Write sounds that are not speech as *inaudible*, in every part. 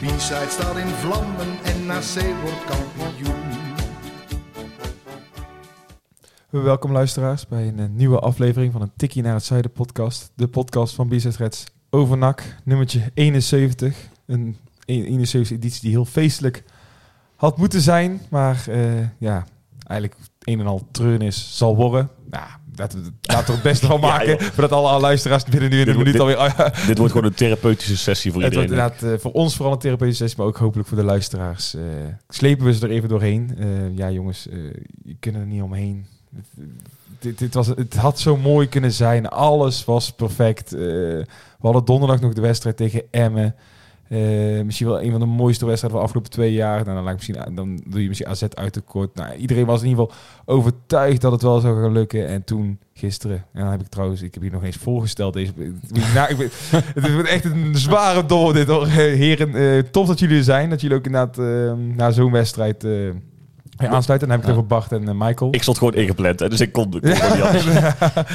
De B-side staat in vlammen en NAC wordt kampioen. Welkom luisteraars bij een eh, nieuwe aflevering van een Tikkie naar het Zuiden podcast. De podcast van BZ Reds over NAC, nummertje 71. Een 71 editie die heel feestelijk had moeten zijn, maar eh, ja, eigenlijk een en al treurnis zal worden. Nou, laten we, laten we het beste van *laughs* maken, joh. voordat alle, luisteraars binnen nu in een minuut alweer... *laughs* Dit wordt gewoon een therapeutische sessie voor Het wordt iedereen. inderdaad eh, voor ons vooral een therapeutische sessie, maar ook hopelijk voor de luisteraars. eh, slepen we ze er even doorheen. Eh, ja, jongens, je kunt er niet omheen. Dit, dit was, het had zo mooi kunnen zijn. Alles was perfect. We hadden donderdag nog de wedstrijd tegen Emmen. Eh, misschien wel een van de mooiste wedstrijden van de afgelopen twee jaar. Nou, dan, lijkt misschien, dan doe je misschien AZ uit de kort. Nou, iedereen was in ieder geval overtuigd dat het wel zou gaan lukken. En toen, gisteren, en dan heb ik trouwens, ik heb hier nog eens voorgesteld. Deze, *laughs* nou, ik het wordt echt een zware dobbel dit hoor. Eh, Heren, eh, tof dat jullie er zijn. Dat jullie ook inderdaad eh, na zo'n wedstrijd weer aansluiten. Dan heb ik het over Bart en eh, Michael. Ik stond gewoon ingepland, hè, dus ik kon, kon gewoon niet anders.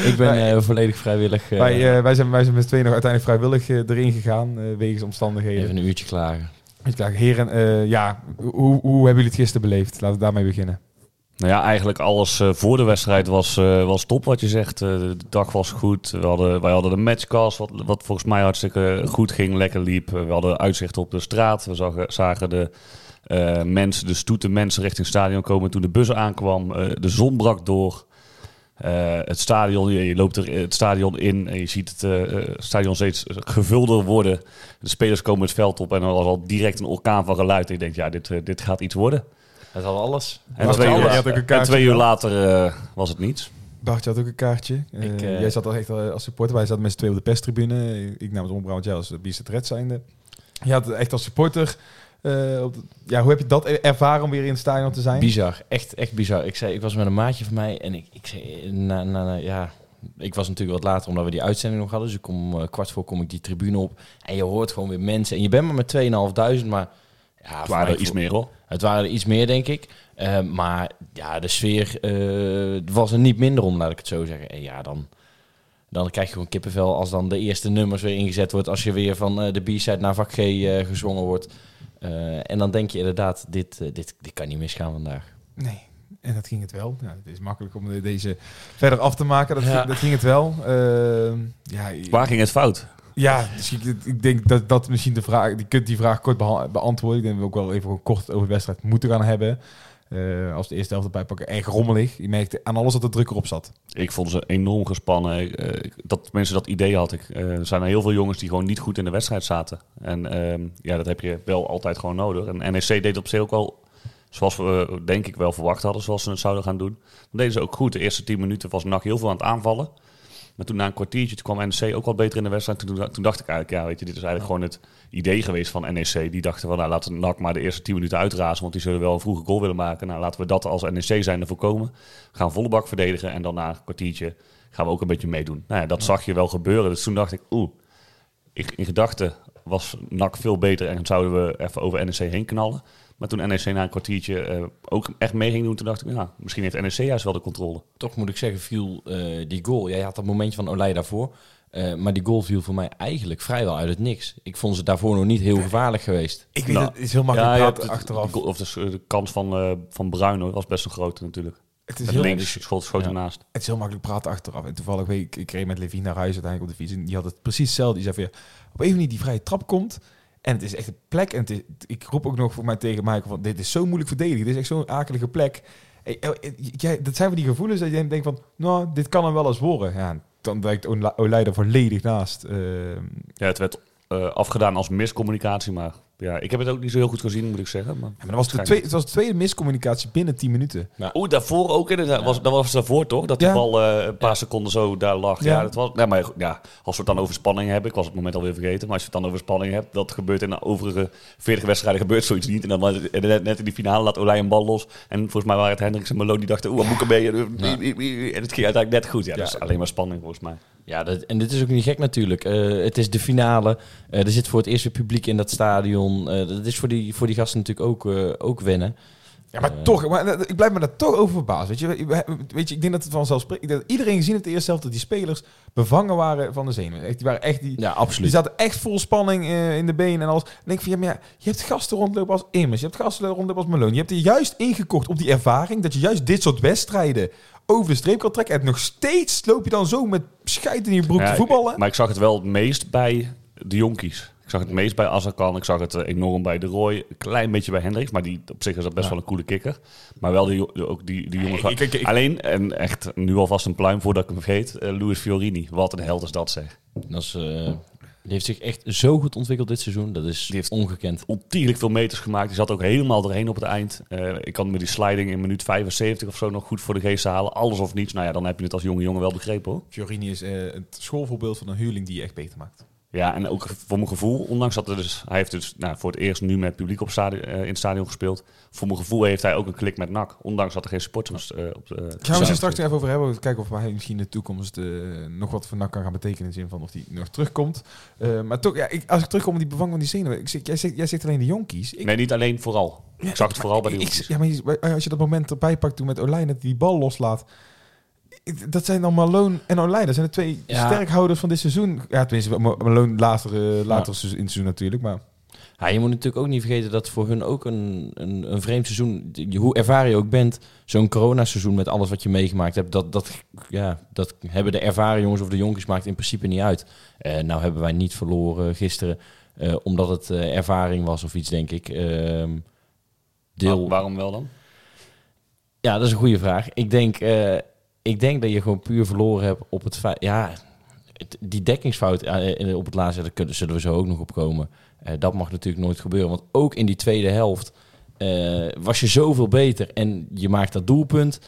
*laughs* Ik ben eh, volledig vrijwillig eh, wij, wij, zijn, wij zijn met twee nog uiteindelijk vrijwillig erin gegaan. eh, wegens omstandigheden. even een uurtje klagen. Ik dacht, heren, eh, ja, hoe, hoe hebben jullie het gisteren beleefd? Laten we daarmee beginnen. Nou ja, eigenlijk alles eh, voor de wedstrijd was, eh, was top wat je zegt. Eh, de dag was goed. We hadden, wij hadden de matchcast, wat, wat volgens mij hartstikke goed ging, lekker liep. We hadden uitzicht op de straat. We zagen, zagen de mensen, de stoete mensen richting het stadion komen toen de bus aankwam. Eh, de zon brak door. Eh, het stadion, je, je loopt er het stadion in en je ziet het eh, eh, stadion steeds gevulder worden. De spelers komen het veld op en er was al direct een orkaan van geluid. En je denkt, ja, dit, eh, dit gaat iets worden. Het had alles. En Was twee, uur, alles? Een en twee uur later eh, was het niets. Bart, je had ook een kaartje. Eh, Ik, eh, jij zat al echt al als supporter. Wij zaten met z'n twee op de perstribune. Ik nam het ombrand, jij als Bicet Red zijnde. Je had het echt als supporter. Eh, ja, hoe heb je dat ervaren om weer in het stadion te zijn? Bizar. Echt, echt bizar. Ik, zei, ik was met een maatje van mij en ik, ik zei, na, na, na- ja, ik was natuurlijk wat later omdat we die uitzending nog hadden. Dus ik kom eh, kwart voor kom ik die tribune op en je hoort gewoon weer mensen. En je bent maar met 2.500, maar ja, Het waren er iets meer hoor. Het waren er iets meer, denk ik. Eh, maar ja, de sfeer eh, was er niet minder om, laat ik het zo zeggen. En ja, dan, dan krijg je gewoon kippenvel als dan de eerste nummers weer ingezet wordt. Als je weer van eh, de B-side naar vak G eh, gezongen wordt. Eh, en dan denk je inderdaad, dit, eh, dit, dit kan niet misgaan vandaag. Nee. En dat ging het wel. Ja, het is makkelijk om de- deze verder af te maken. Dat, Ja. ging, dat ging het wel. Ehm, ja, Waar ging het fout? Ja, dus ik, ik denk dat dat misschien de vraag, je kunt die vraag kort beantwoorden. Ik denk dat we ook wel even kort over de wedstrijd moeten gaan hebben. Eh, als de eerste helft erbij pakken, erg rommelig. Je merkte aan alles dat er druk erop zat. Ik vond ze enorm gespannen. Eh, dat mensen dat idee had ik. Eh, er zijn heel veel jongens die gewoon niet goed in de wedstrijd zaten. En ehm, ja, dat heb je wel altijd gewoon nodig. En NEC deed op zich ook wel, zoals we denk ik wel verwacht hadden, zoals ze het zouden gaan doen. Dat deden ze ook goed. De eerste tien minuten was NAC heel veel aan het aanvallen. Maar toen na een kwartiertje toen kwam NEC ook wat beter in de wedstrijd. Toen, toen dacht ik eigenlijk, ja, weet je, dit is eigenlijk gewoon het idee geweest van NEC. Die dachten van, nou, laten we NAC maar de eerste 10 minuten uitrazen, want die zullen wel een vroege goal willen maken. Nou, laten we dat als NEC zijn voorkomen. We gaan volle bak verdedigen en dan na een kwartiertje gaan we ook een beetje meedoen. Nou ja, dat zag je wel gebeuren. Dus toen dacht ik, oeh, ik, in gedachten was NAC veel beter en zouden we even over NEC heen knallen. Maar toen NEC na een kwartiertje eh, ook echt mee ging doen, toen dacht ik, ja, misschien heeft NEC juist wel de controle. Toch moet ik zeggen, viel eh, die goal. Jij had dat momentje van Olij daarvoor. eh, maar die goal viel voor mij eigenlijk vrijwel uit het niks. Ik vond ze daarvoor nog niet heel gevaarlijk geweest. Ik weet Nou, het, het is heel makkelijk praten het- achteraf. de goal- of de, de kans van, eh van was best een grote natuurlijk. Het is, Met heel, links schot, schoot Ja. ernaast. het is heel makkelijk praten achteraf. En toevallig, weet ik, ik reed met Levi naar huis uiteindelijk op de fiets. En die had het precies hetzelfde. Die zei van, ja, op een of andere die vrije trap komt. En het is echt een plek. En is, ik roep ook nog voor mij tegen Michael van, dit is zo moeilijk verdedigen. Dit is echt zo'n akelige plek. Hey, eh, dat zijn van die gevoelens dat je denkt van, nou, dit kan hem wel eens worden. Ja, dan wijkt Ola- Olij er volledig naast. Ehm, Ja, het werd eh, afgedaan als miscommunicatie, maar ja, ik heb het ook niet zo heel goed gezien, moet ik zeggen. Maar, Ja, maar dat was de tweede, het was de tweede miscommunicatie binnen 10 minuten. Oeh, daarvoor ook inderdaad. Was, dat was daarvoor toch? Dat Ja. bal eh, een paar seconden zo daar lag. Ja, Ja. dat was, ja, maar ja, als we het dan over spanning hebben, ik was het moment alweer vergeten, maar als je het dan over spanning hebt, dat gebeurt in de overige 40 wedstrijden gebeurt zoiets niet. En dan was het- net, net in die finale laat Olij een bal los. En volgens mij waren het Hendricks en Malone die dachten, oeh, wat moet ik ermee? En het ging uiteindelijk net goed. Ja, dat is alleen maar spanning volgens mij. Ja, dat, en dit is ook niet gek natuurlijk. Eh, het is de finale. Eh, er zit voor het eerst weer publiek in dat stadion. Eh, dat is voor die, voor die gasten natuurlijk ook, eh, ook wennen. Ja, maar Eh. toch, maar, ik blijf me daar toch over verbaasd. Weet je, We- we- weet je ik denk dat het vanzelfsprekend dat iedereen gezien heeft de eerste helft dat die spelers bevangen waren van de zenuwen. Echt, die waren echt die, Ja, die absoluut. zaten echt vol spanning in de benen en alles. Dan denk ik van ja, maar ja, je hebt gasten rondlopen als Immers, je hebt gasten rondlopen als Malone. Je hebt er juist ingekocht op die ervaring dat je juist dit soort wedstrijden over de streep kan trekken. En nog steeds loop je dan zo met scheid in je broek Ja, te voetballen. Maar ik zag het wel het meest bij de jonkies. Ik zag het meest bij Azarkan. Ik zag het eh, enorm bij de Roy. Een klein beetje bij Hendricks. Maar die, op zich is dat best wel een coole kikker. Maar wel die, ook die, die jongen. ik- ik- ik- Alleen, en echt nu alvast een pluim voordat ik hem vergeet. eh Luis Fiorini. Wat een held is dat zeg. Dat is, eh, die heeft zich echt zo goed ontwikkeld dit seizoen. Dat is Die heeft- ongekend. Ontiegelijk veel meters gemaakt. Die zat ook helemaal doorheen op het eind. Eh, ik kan me die sliding in minuut 75 of zo nog goed voor de geest halen. Alles of niets. Nou ja, dan heb je het als jonge jongen wel begrepen hoor. Fiorini is eh, het schoolvoorbeeld van een huurling die je echt beter maakt. Ja, en ook voor mijn gevoel, ondanks dat er dus, hij heeft dus nou, voor het eerst nu met publiek op stadion, eh, in het stadion gespeeld. Voor mijn gevoel heeft hij ook een klik met NAC, ondanks dat er geen supporters eh, op de. Gaan we het er straks nog even over hebben. Kijken of hij misschien in de toekomst eh, nog wat voor NAC kan gaan betekenen. In de zin van of hij nog terugkomt. Eh, maar toch, ja, ik, als ik terugkom op die bevanging van die zenuwen. Ik zeg, jij, zegt, jij zegt alleen de jonkies. Ik, Nee, niet alleen vooral. ik zag het vooral bij de ik- jonkies. Ja, maar als je dat moment erbij pakt toen met Olijn dat hij die bal loslaat. Dat zijn dan Malone en Olijn. Dat zijn de twee Ja. sterkhouders van dit seizoen. Ja, tenminste, Ma- Malone later, eh, later seizoen- in het seizoen natuurlijk. Maar Ja, je moet natuurlijk ook niet vergeten dat voor hun ook een, een, een vreemd seizoen... die- Hoe ervaren je ook bent, zo'n coronaseizoen met alles wat je meegemaakt hebt... Dat, dat, ja, dat hebben de ervaren jongens of de jonkies maakt in principe niet uit. Eh, nou hebben wij niet verloren gisteren eh, omdat het eh, ervaring was of iets, denk ik. Ehm, deel... Waar- waarom wel dan? Ja, dat is een goede vraag. Ik denk, eh, ik denk dat je gewoon puur verloren hebt op het feit... Ja, het- die dekkingsfout eh, op het laatste, daar kunnen- zullen we zo ook nog op komen. Eh, dat mag natuurlijk nooit gebeuren. Want ook in die tweede helft eh, was je zoveel beter. En je maakt dat doelpunt.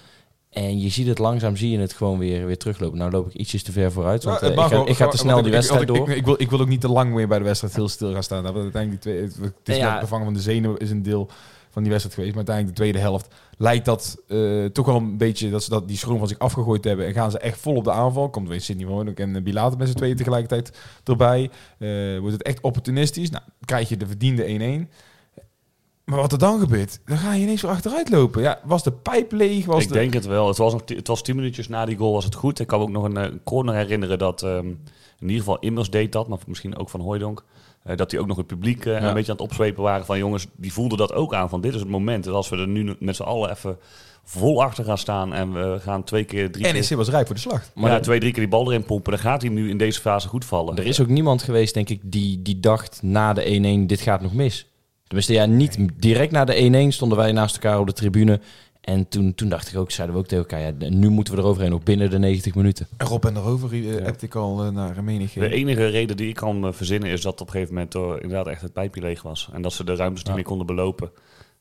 En je ziet het langzaam, zie je het gewoon weer, weer teruglopen. Nou loop ik ietsjes te ver vooruit. Want ik, ga, wel. ik ga te snel die ik- wedstrijd ik, door. Ik, ik, wil, ik wil ook niet te lang meer bij de wedstrijd heel stil gaan staan. Dat uiteindelijk die twee, het, is Ja. bevangen van de zenuwen is een deel van die wedstrijd geweest. Maar uiteindelijk de tweede helft lijkt dat eh, toch wel een beetje dat ze dat die schroom van zich afgegooid hebben. En gaan ze echt vol op de aanval. Komt weer Sidney Hoornik en uh, Bilater met z'n tweeën tegelijkertijd erbij. Eh, wordt het echt opportunistisch. Nou, krijg je de verdiende 1-1. Maar wat er dan gebeurt, dan ga je ineens weer achteruit lopen. Ja, was de pijp leeg? Was ik de... denk het wel. Het was, nog, het was tien minuutjes na die goal was het goed. Ik kan me ook nog een eh, corner herinneren dat ehm, in ieder geval Immers deed dat, maar misschien ook van Hooijdonk. Eh, dat die ook nog het publiek eh, Ja. een beetje aan het opzwepen waren van jongens, die voelden dat ook aan. Van dit is het moment. Dus als we er nu met z'n allen even vol achter gaan staan en we gaan twee keer, drie NEC keer, was rijp voor de slag. Maar ja, twee, drie keer die bal erin pompen, dan gaat hij nu in deze fase goed vallen. Er is ook niemand geweest, denk ik, die, die dacht na de 1-1, dit gaat nog mis. Tenminste, ja, niet direct na de 1-1 stonden wij naast elkaar op de tribune. En toen, toen dacht ik ook, zeiden we ook tegen elkaar, ja, nu moeten we eroverheen, ook binnen de 90 minuten. Rob en erover uh, heb ik al uh, naar menig. De enige reden die ik kan eh, verzinnen is dat op een gegeven moment inderdaad echt het pijpje leeg was. En dat ze de ruimtes niet Ja. meer konden belopen.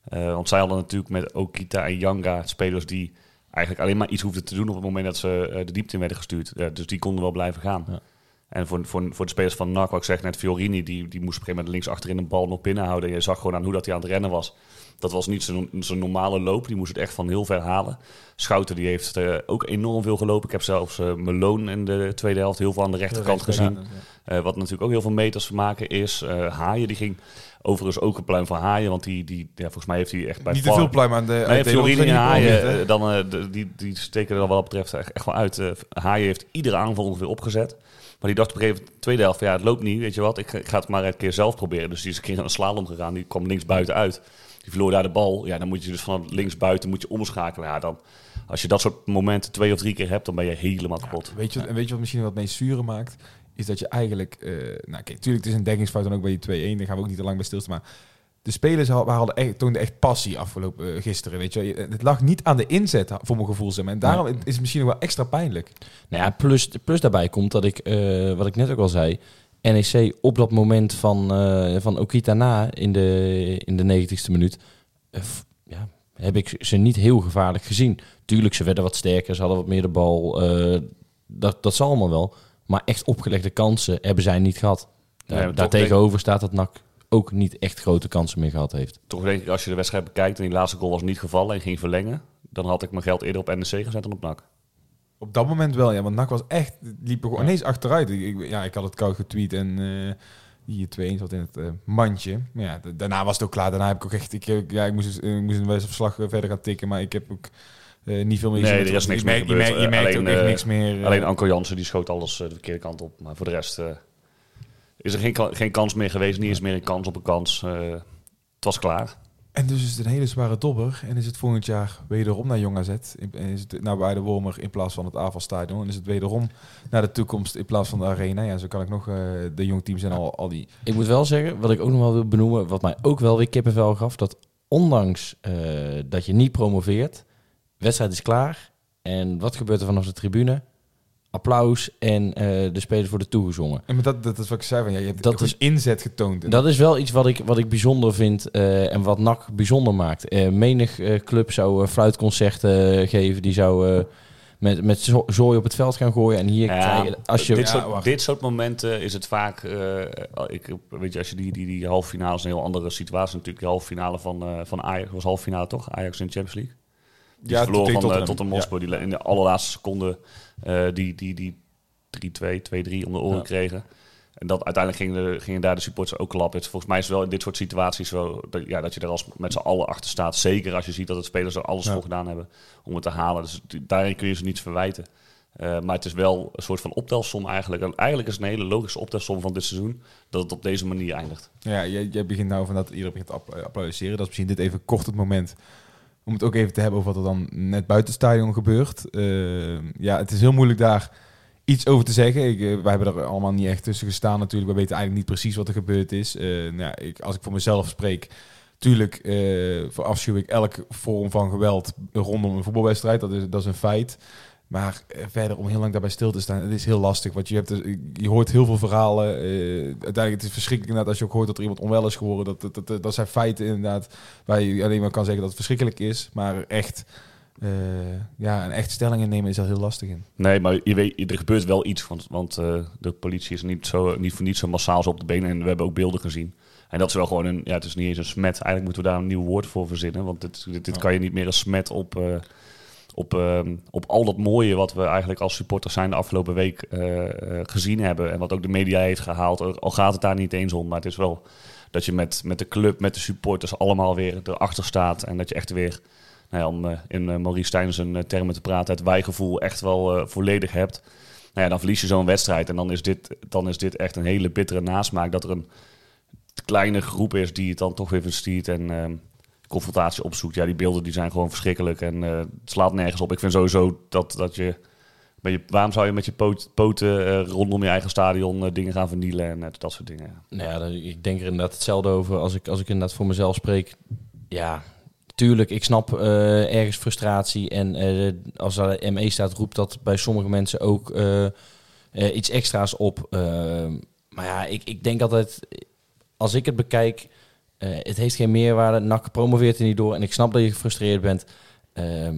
Eh, want zij hadden natuurlijk met Okita en Yanga spelers die eigenlijk alleen maar iets hoefden te doen op het moment dat ze eh, de diepte in werden gestuurd. Dus die konden wel blijven gaan. Ja. En voor, voor, voor de spelers van NAC, wat ik zeg net, Fiorini, die, die moest op een gegeven moment links achterin een bal nog binnenhouden. En je zag gewoon aan hoe dat hij aan het rennen was. Dat was niet zijn zijn normale loop. Die moest het echt van heel ver halen. Schouten die heeft eh, ook enorm veel gelopen. Ik heb zelfs eh Malone in de tweede helft heel veel aan de rechterkant gezien. Eh, wat natuurlijk ook heel veel meters maken is. Haaien, die ging overigens ook een pluim van Haaien. Want die, die ja, volgens mij heeft hij echt bij Niet te veel pluim aan de... Nee, Fiorini en Haaien, dan, de- die, die steken er dan wat dat betreft echt, echt wel uit. Haaien heeft iedere aanval ongeveer opgezet. Maar die dacht op een gegeven moment, tweede helft, ja, het loopt niet, weet je wat, ik, ga het maar een keer zelf proberen. Dus die is een keer aan een slalom gegaan, die kwam links buiten uit. Die verloor daar de bal. Ja, dan moet je dus van links buiten moet je omschakelen. Ja, dan, als je dat soort momenten twee of drie keer hebt, dan ben je helemaal kapot. Weet je, wat- en weet je wat misschien wat meest zure maakt? Is dat je eigenlijk... eh nou, kijk, tuurlijk, het is een dekkingsfout dan ook bij die 2-1. Daar gaan we ook niet te lang bij stilstaan. Maar de spelers hadden, hadden echt, toonden echt passie afgelopen eh, gisteren. Weet je. Het lag niet aan de inzet, voor mijn gevoel. Zeg maar. En daarom is het misschien nog wel extra pijnlijk. Nou ja, plus, plus daarbij komt dat ik, eh, wat ik net ook al zei, NEC op dat moment van, eh van Okita na in de, in de 90ste minuut, eh, ja, heb ik ze niet heel gevaarlijk gezien. Tuurlijk, ze werden wat sterker, ze hadden wat meer de bal. eh, dat, dat zal allemaal wel. Maar echt opgelegde kansen hebben zij niet gehad. Nee, Daar- toch daartegenover staat dat NAC ook niet echt grote kansen meer gehad heeft. Toch denk ik, als je de wedstrijd bekijkt en die laatste goal was niet gevallen en ging verlengen, dan had ik mijn geld eerder op NEC gezet dan op NAC. Op dat moment wel, ja. Want NAC was echt... Liep er gewoon ineens achteruit. Ik, ja, ik had het koud getweet en... eh die 2 zat in het eh, mandje. Maar ja, da- daarna was het ook klaar. Daarna heb ik ook echt... Ik, eh, ja, ik moest, ik moest een wedstrijdverslag verder gaan tikken. Maar ik heb ook niet veel meer Nee, er is niks je meer je merkt, je gebeurd. merkt Alleen, ook echt niks meer. Alleen Anko Jansen die schoot alles de verkeerde kant op. Maar voor de rest is er geen, geen kans meer geweest. Niet eens meer een kans op een kans. Het was klaar. En dus is het een hele zware dobber. En is het volgend jaar wederom naar Jong AZ. En is het naar Wormer in plaats van het AFAL-stadion. En is het wederom naar de toekomst in plaats van de arena. Ja, zo kan ik nog... eh, de jong teams en al, al die... Ik moet wel zeggen, wat ik ook nog wel wil benoemen, wat mij ook wel weer kippenvel gaf, dat ondanks eh, dat je niet promoveert, wedstrijd is klaar. En wat gebeurt er vanaf de tribune? Applaus en eh, de spelers worden toegezongen. En maar dat, dat is wat ik zei. Van, ja, je hebt Dat is- inzet getoond. Dat is wel iets wat ik, wat ik bijzonder vind eh, en wat NAC bijzonder maakt. Eh, menig eh, club zou fluitconcerten geven, die zou eh, met, met zo- zooi op het veld gaan gooien. En hier Ja, krijg als je... dit, Ja, soort, wacht. dit soort momenten is het vaak. eh, ik, weet je, als je die, die, die halve finale is een heel andere situatie. Natuurlijk, de halve finale van, eh, van Ajax was halve finale toch? Ajax in de Champions League. Die Ja, verloor tegen van tot Tottenham Hotspur. Die in de allerlaatste seconde eh, die, die, die 3-2, 2-3 om de oren Ja. kregen. En dat, uiteindelijk gingen, de, gingen daar de supporters ook klappen. Volgens mij is het wel in dit soort situaties zo dat, ja, dat je er als met z'n allen achter staat. Zeker als je ziet dat het spelers er alles Ja. voor gedaan hebben om het te halen. Dus die- daarin kun je ze niets verwijten. Eh, maar het is wel een soort van optelsom eigenlijk. En eigenlijk is het een hele logische optelsom van dit seizoen dat het op deze manier eindigt. Ja, jij, jij begint nou van dat iedereen begint te app- applaudisseren. Dat is misschien dit even kort het moment om het ook even te hebben over wat er dan net buiten het stadion gebeurt. Eh, ja, het is heel moeilijk daar iets over te zeggen. Ik, eh, wij hebben er allemaal niet echt tussen gestaan natuurlijk. We weten eigenlijk niet precies wat er gebeurd is. Eh, nou, ik, als ik voor mezelf spreek, tuurlijk eh verafschuw ik elke vorm van geweld rondom een voetbalwedstrijd. Dat is, dat is een feit. Maar eh, verder om heel lang daarbij stil te staan, het is heel lastig. Want je, hebt, er- je hoort heel veel verhalen. eh, uiteindelijk het is verschrikkelijk inderdaad als je ook hoort dat er iemand onwel is geworden. Dat, dat, dat, dat zijn feiten inderdaad waar je alleen maar kan zeggen dat het verschrikkelijk is. Maar echt, eh, ja, een echt stelling innemen is er heel lastig in. Nee, maar je weet, er gebeurt wel iets. Want, want de politie is niet, zo, niet voor niet zo massaal op de benen. En we hebben ook beelden gezien. En dat is wel gewoon een... Ja, het is niet eens een smet. Eigenlijk moeten we daar een nieuw woord voor verzinnen. Want dit, dit, dit kan je niet meer een smet op... op, ehm, op al dat mooie wat we eigenlijk als supporters zijn de afgelopen week eh, eh, gezien hebben. En wat ook de media heeft gehaald. Al gaat het daar niet eens om. Maar het is wel dat je met, met de club, met de supporters allemaal weer erachter staat. En dat je echt weer, nou ja, om eh, in Maurice Stijn zijn termen te praten, het wijgevoel echt wel volledig hebt. Nou ja, dan verlies je zo'n wedstrijd. En dan is, dit, dan is dit echt een hele bittere nasmaak. Dat er een kleine groep is die het dan toch weer verstiert en ehm, confrontatie opzoekt. Ja, die beelden die zijn gewoon verschrikkelijk en eh, het slaat nergens op. Ik vind sowieso dat, dat je, met je... Waarom zou je met je poot- poten eh, rondom je eigen stadion eh, dingen gaan vernielen en dat soort dingen? Nou ja, ik denk er inderdaad hetzelfde over als ik, als ik inderdaad voor mezelf spreek. Ja, tuurlijk, ik snap ergens frustratie. En als er ME staat, roept dat bij sommige mensen ook iets extra's op. Eh, maar ja, ik, ik denk altijd, als ik het bekijk, eh, het heeft geen meerwaarde. NAC promoveert er niet door. En ik snap dat je gefrustreerd bent. Ehm,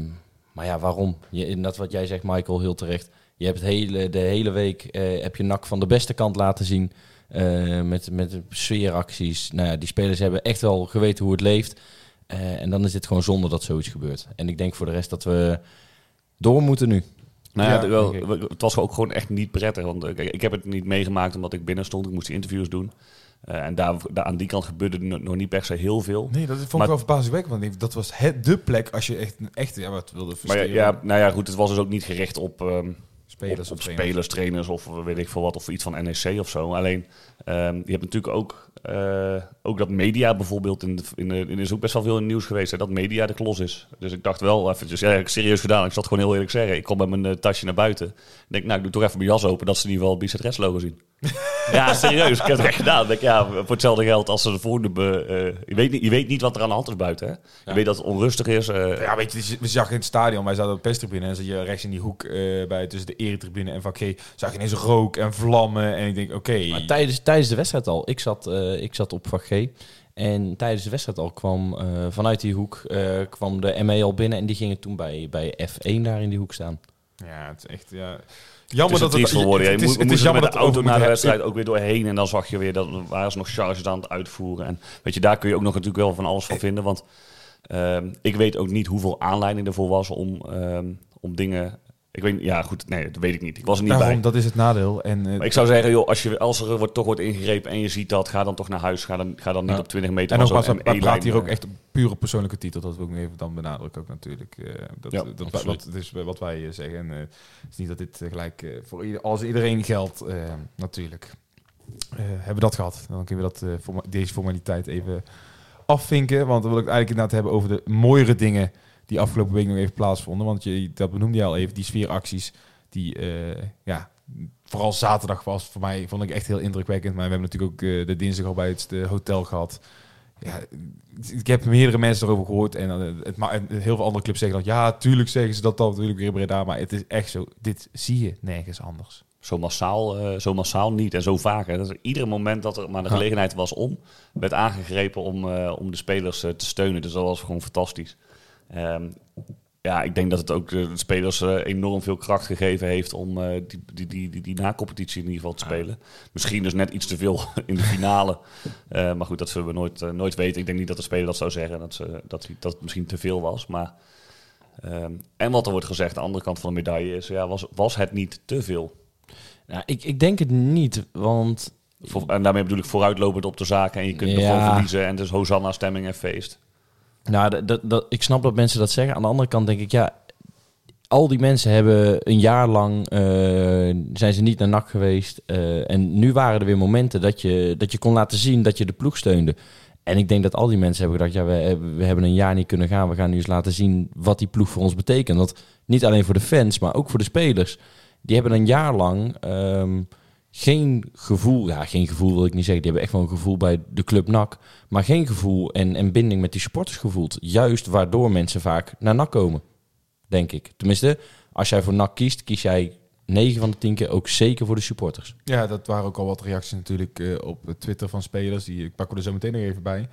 maar ja, waarom? Je, inderdaad wat jij zegt, Michael, heel terecht. Je hebt het hele, de hele week eh, heb je NAC van de beste kant laten zien. Eh, met, met sfeeracties. Nou ja, die spelers hebben echt wel geweten hoe het leeft. Eh, en dan is het gewoon zonde dat zoiets gebeurt. En ik denk voor de rest dat we door moeten nu. Nou ja, wel, het was ook gewoon echt niet prettig. Want ik heb het niet meegemaakt omdat ik binnen stond. Ik moest die interviews doen. Eh, en daar, daar, aan die kant gebeurde er nog niet per se heel veel. Nee, dat vond Maar- ik wel verbazingwekkend. Want dat was het, de plek als je echt, echt ja, wat wilde Maar ja, ja, nou ja, goed, het was dus ook niet gericht op, ehm, spelers of spelers, trainers of weet ik veel wat, of iets van NEC of zo. Alleen, ehm, je hebt natuurlijk ook, eh, ook dat media bijvoorbeeld, in de, in de, in is ook best wel veel in het nieuws geweest, hè, dat media de klos is. Dus ik dacht wel eventjes, ja, ik serieus gedaan. Ik zat gewoon heel eerlijk zeggen. Ik kom met mijn eh, tasje naar buiten. Ik denk, nou, ik doe toch even mijn jas open, dat ze in ieder geval het logo zien. *laughs* ja, serieus, ik heb het echt gedaan. Ik denk, ja, voor hetzelfde geld als ze de voornoemen, eh je, weet niet, je weet niet wat er aan de hand is buiten, hè. Je weet dat het onrustig is. Ja, weet je, we zagen in het stadion, wij zaten op de pestribune en zat je rechts in die hoek bij tussen de eretribune en vak G zag je ineens rook en vlammen. En ik denk, oké. Maar tijdens, tijdens de wedstrijd al. Ik zat, eh, ik zat op vak G. En tijdens de wedstrijd al kwam eh, vanuit die hoek eh, kwam de ME al binnen. En die gingen toen bij, bij F1 daar in die hoek staan. Ja, het is echt, ja... Het Jammer is dat het worden. Je het is- moet, het moest is er jammer met de dat auto naar de wedstrijd ook weer doorheen. En dan zag je weer, dat waren ze nog charges aan het uitvoeren. En weet je, daar kun je ook nog natuurlijk wel van alles van vinden. Want ehm, ik weet ook niet hoeveel aanleiding ervoor was om, ehm, om dingen... Ik weet, ja goed, nee, dat weet ik niet. Ik was er niet Daarom, bij. dat is het nadeel. En, eh, Maar ik zou zeggen, joh, als, je, als er wordt, toch wordt ingegrepen en je ziet dat, ga dan toch naar huis. Ga dan, ga dan niet Ja. op 20 meter en zo'n we we praten hier ook eh, echt pure persoonlijke titel. Dat wil ik even dan benadrukken ook natuurlijk. eh, dat, Ja, dat, wat, is wat wij zeggen. En, het is niet dat dit gelijk voor ieder, als iedereen geldt, natuurlijk. Hebben we dat gehad. Dan kunnen we dat, forma- deze formaliteit even afvinken. Want dan wil ik het eigenlijk inderdaad hebben over de mooiere dingen die afgelopen week nog even plaatsvonden. Want je, dat benoemde je al even, die sfeeracties die, eh, ja, vooral zaterdag was voor mij, vond ik echt heel indrukwekkend. Maar we hebben natuurlijk ook eh, de dinsdag al bij het eh, hotel gehad. Ja, ik heb meerdere mensen erover gehoord en het, ma- en heel veel andere clubs zeggen dat ja, tuurlijk zeggen ze dat dan natuurlijk weer Breda, maar het is echt zo. Dit zie je nergens anders. Zo massaal, zo massaal niet en zo vaak. Hè. Dat er iedere moment dat er maar de gelegenheid was om, werd aangegrepen om, om de spelers te steunen. Dus dat was gewoon fantastisch. Ehm, ja, ik denk dat het ook de spelers eh, enorm veel kracht gegeven heeft om eh, die, die, die, die, die na-competitie in ieder geval te spelen. Misschien dus net iets te veel *laughs* in de finale. Eh, maar goed, dat zullen we nooit, eh, nooit weten. Ik denk niet dat de speler dat zou zeggen, dat, ze, dat, dat het misschien te veel was. Maar, ehm, en wat er wordt gezegd, de andere kant van de medaille is, ja, was, was het niet te veel? Nou, ik, ik denk het niet, want en daarmee bedoel ik vooruitlopend op de zaken. En je kunt Ja. ervoor verliezen. En dus Hosanna, stemming en feest. Nou, dat, dat, ik snap dat mensen dat zeggen. Aan de andere kant denk ik, ja, al die mensen hebben een jaar lang eh, zijn ze niet naar NAC geweest. eh, en nu waren er weer momenten dat je, dat je kon laten zien dat je de ploeg steunde. En ik denk dat al die mensen hebben gedacht, ja, we, hebben- we hebben een jaar niet kunnen gaan. We gaan nu eens laten zien wat die ploeg voor ons betekent. Niet alleen voor de fans, maar ook voor de spelers. Die hebben een jaar lang ehm, geen gevoel, ja, geen gevoel wil ik niet zeggen. Die hebben echt wel een gevoel bij de club NAC. Maar geen gevoel en, en binding met die supporters gevoeld. Juist waardoor mensen vaak naar NAC komen, denk ik. Tenminste, als jij voor NAC kiest, kies jij 9 van de 10 keer ook zeker voor de supporters. Ja, dat waren ook al wat reacties natuurlijk eh, op Twitter van spelers. Die, ik pak er zo meteen nog even bij.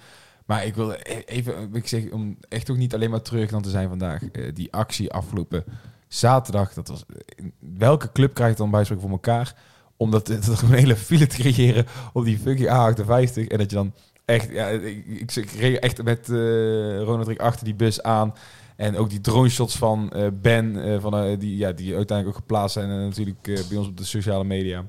Maar ik wil e- even, ik zeg, om echt ook niet alleen maar terug dan te zijn vandaag. eh, die actie afgelopen zaterdag, dat was, eh, welke club krijgt dan bij spreken voor elkaar? Om dat, dat een hele file te creëren op die fucking A58. En dat je dan echt, ja, ik, ik, ik reed echt met eh Ronald Rick achter die bus aan. En ook die drone shots van eh, Ben, eh, van, die, ja, die uiteindelijk ook geplaatst zijn. En natuurlijk bij ons op de sociale media.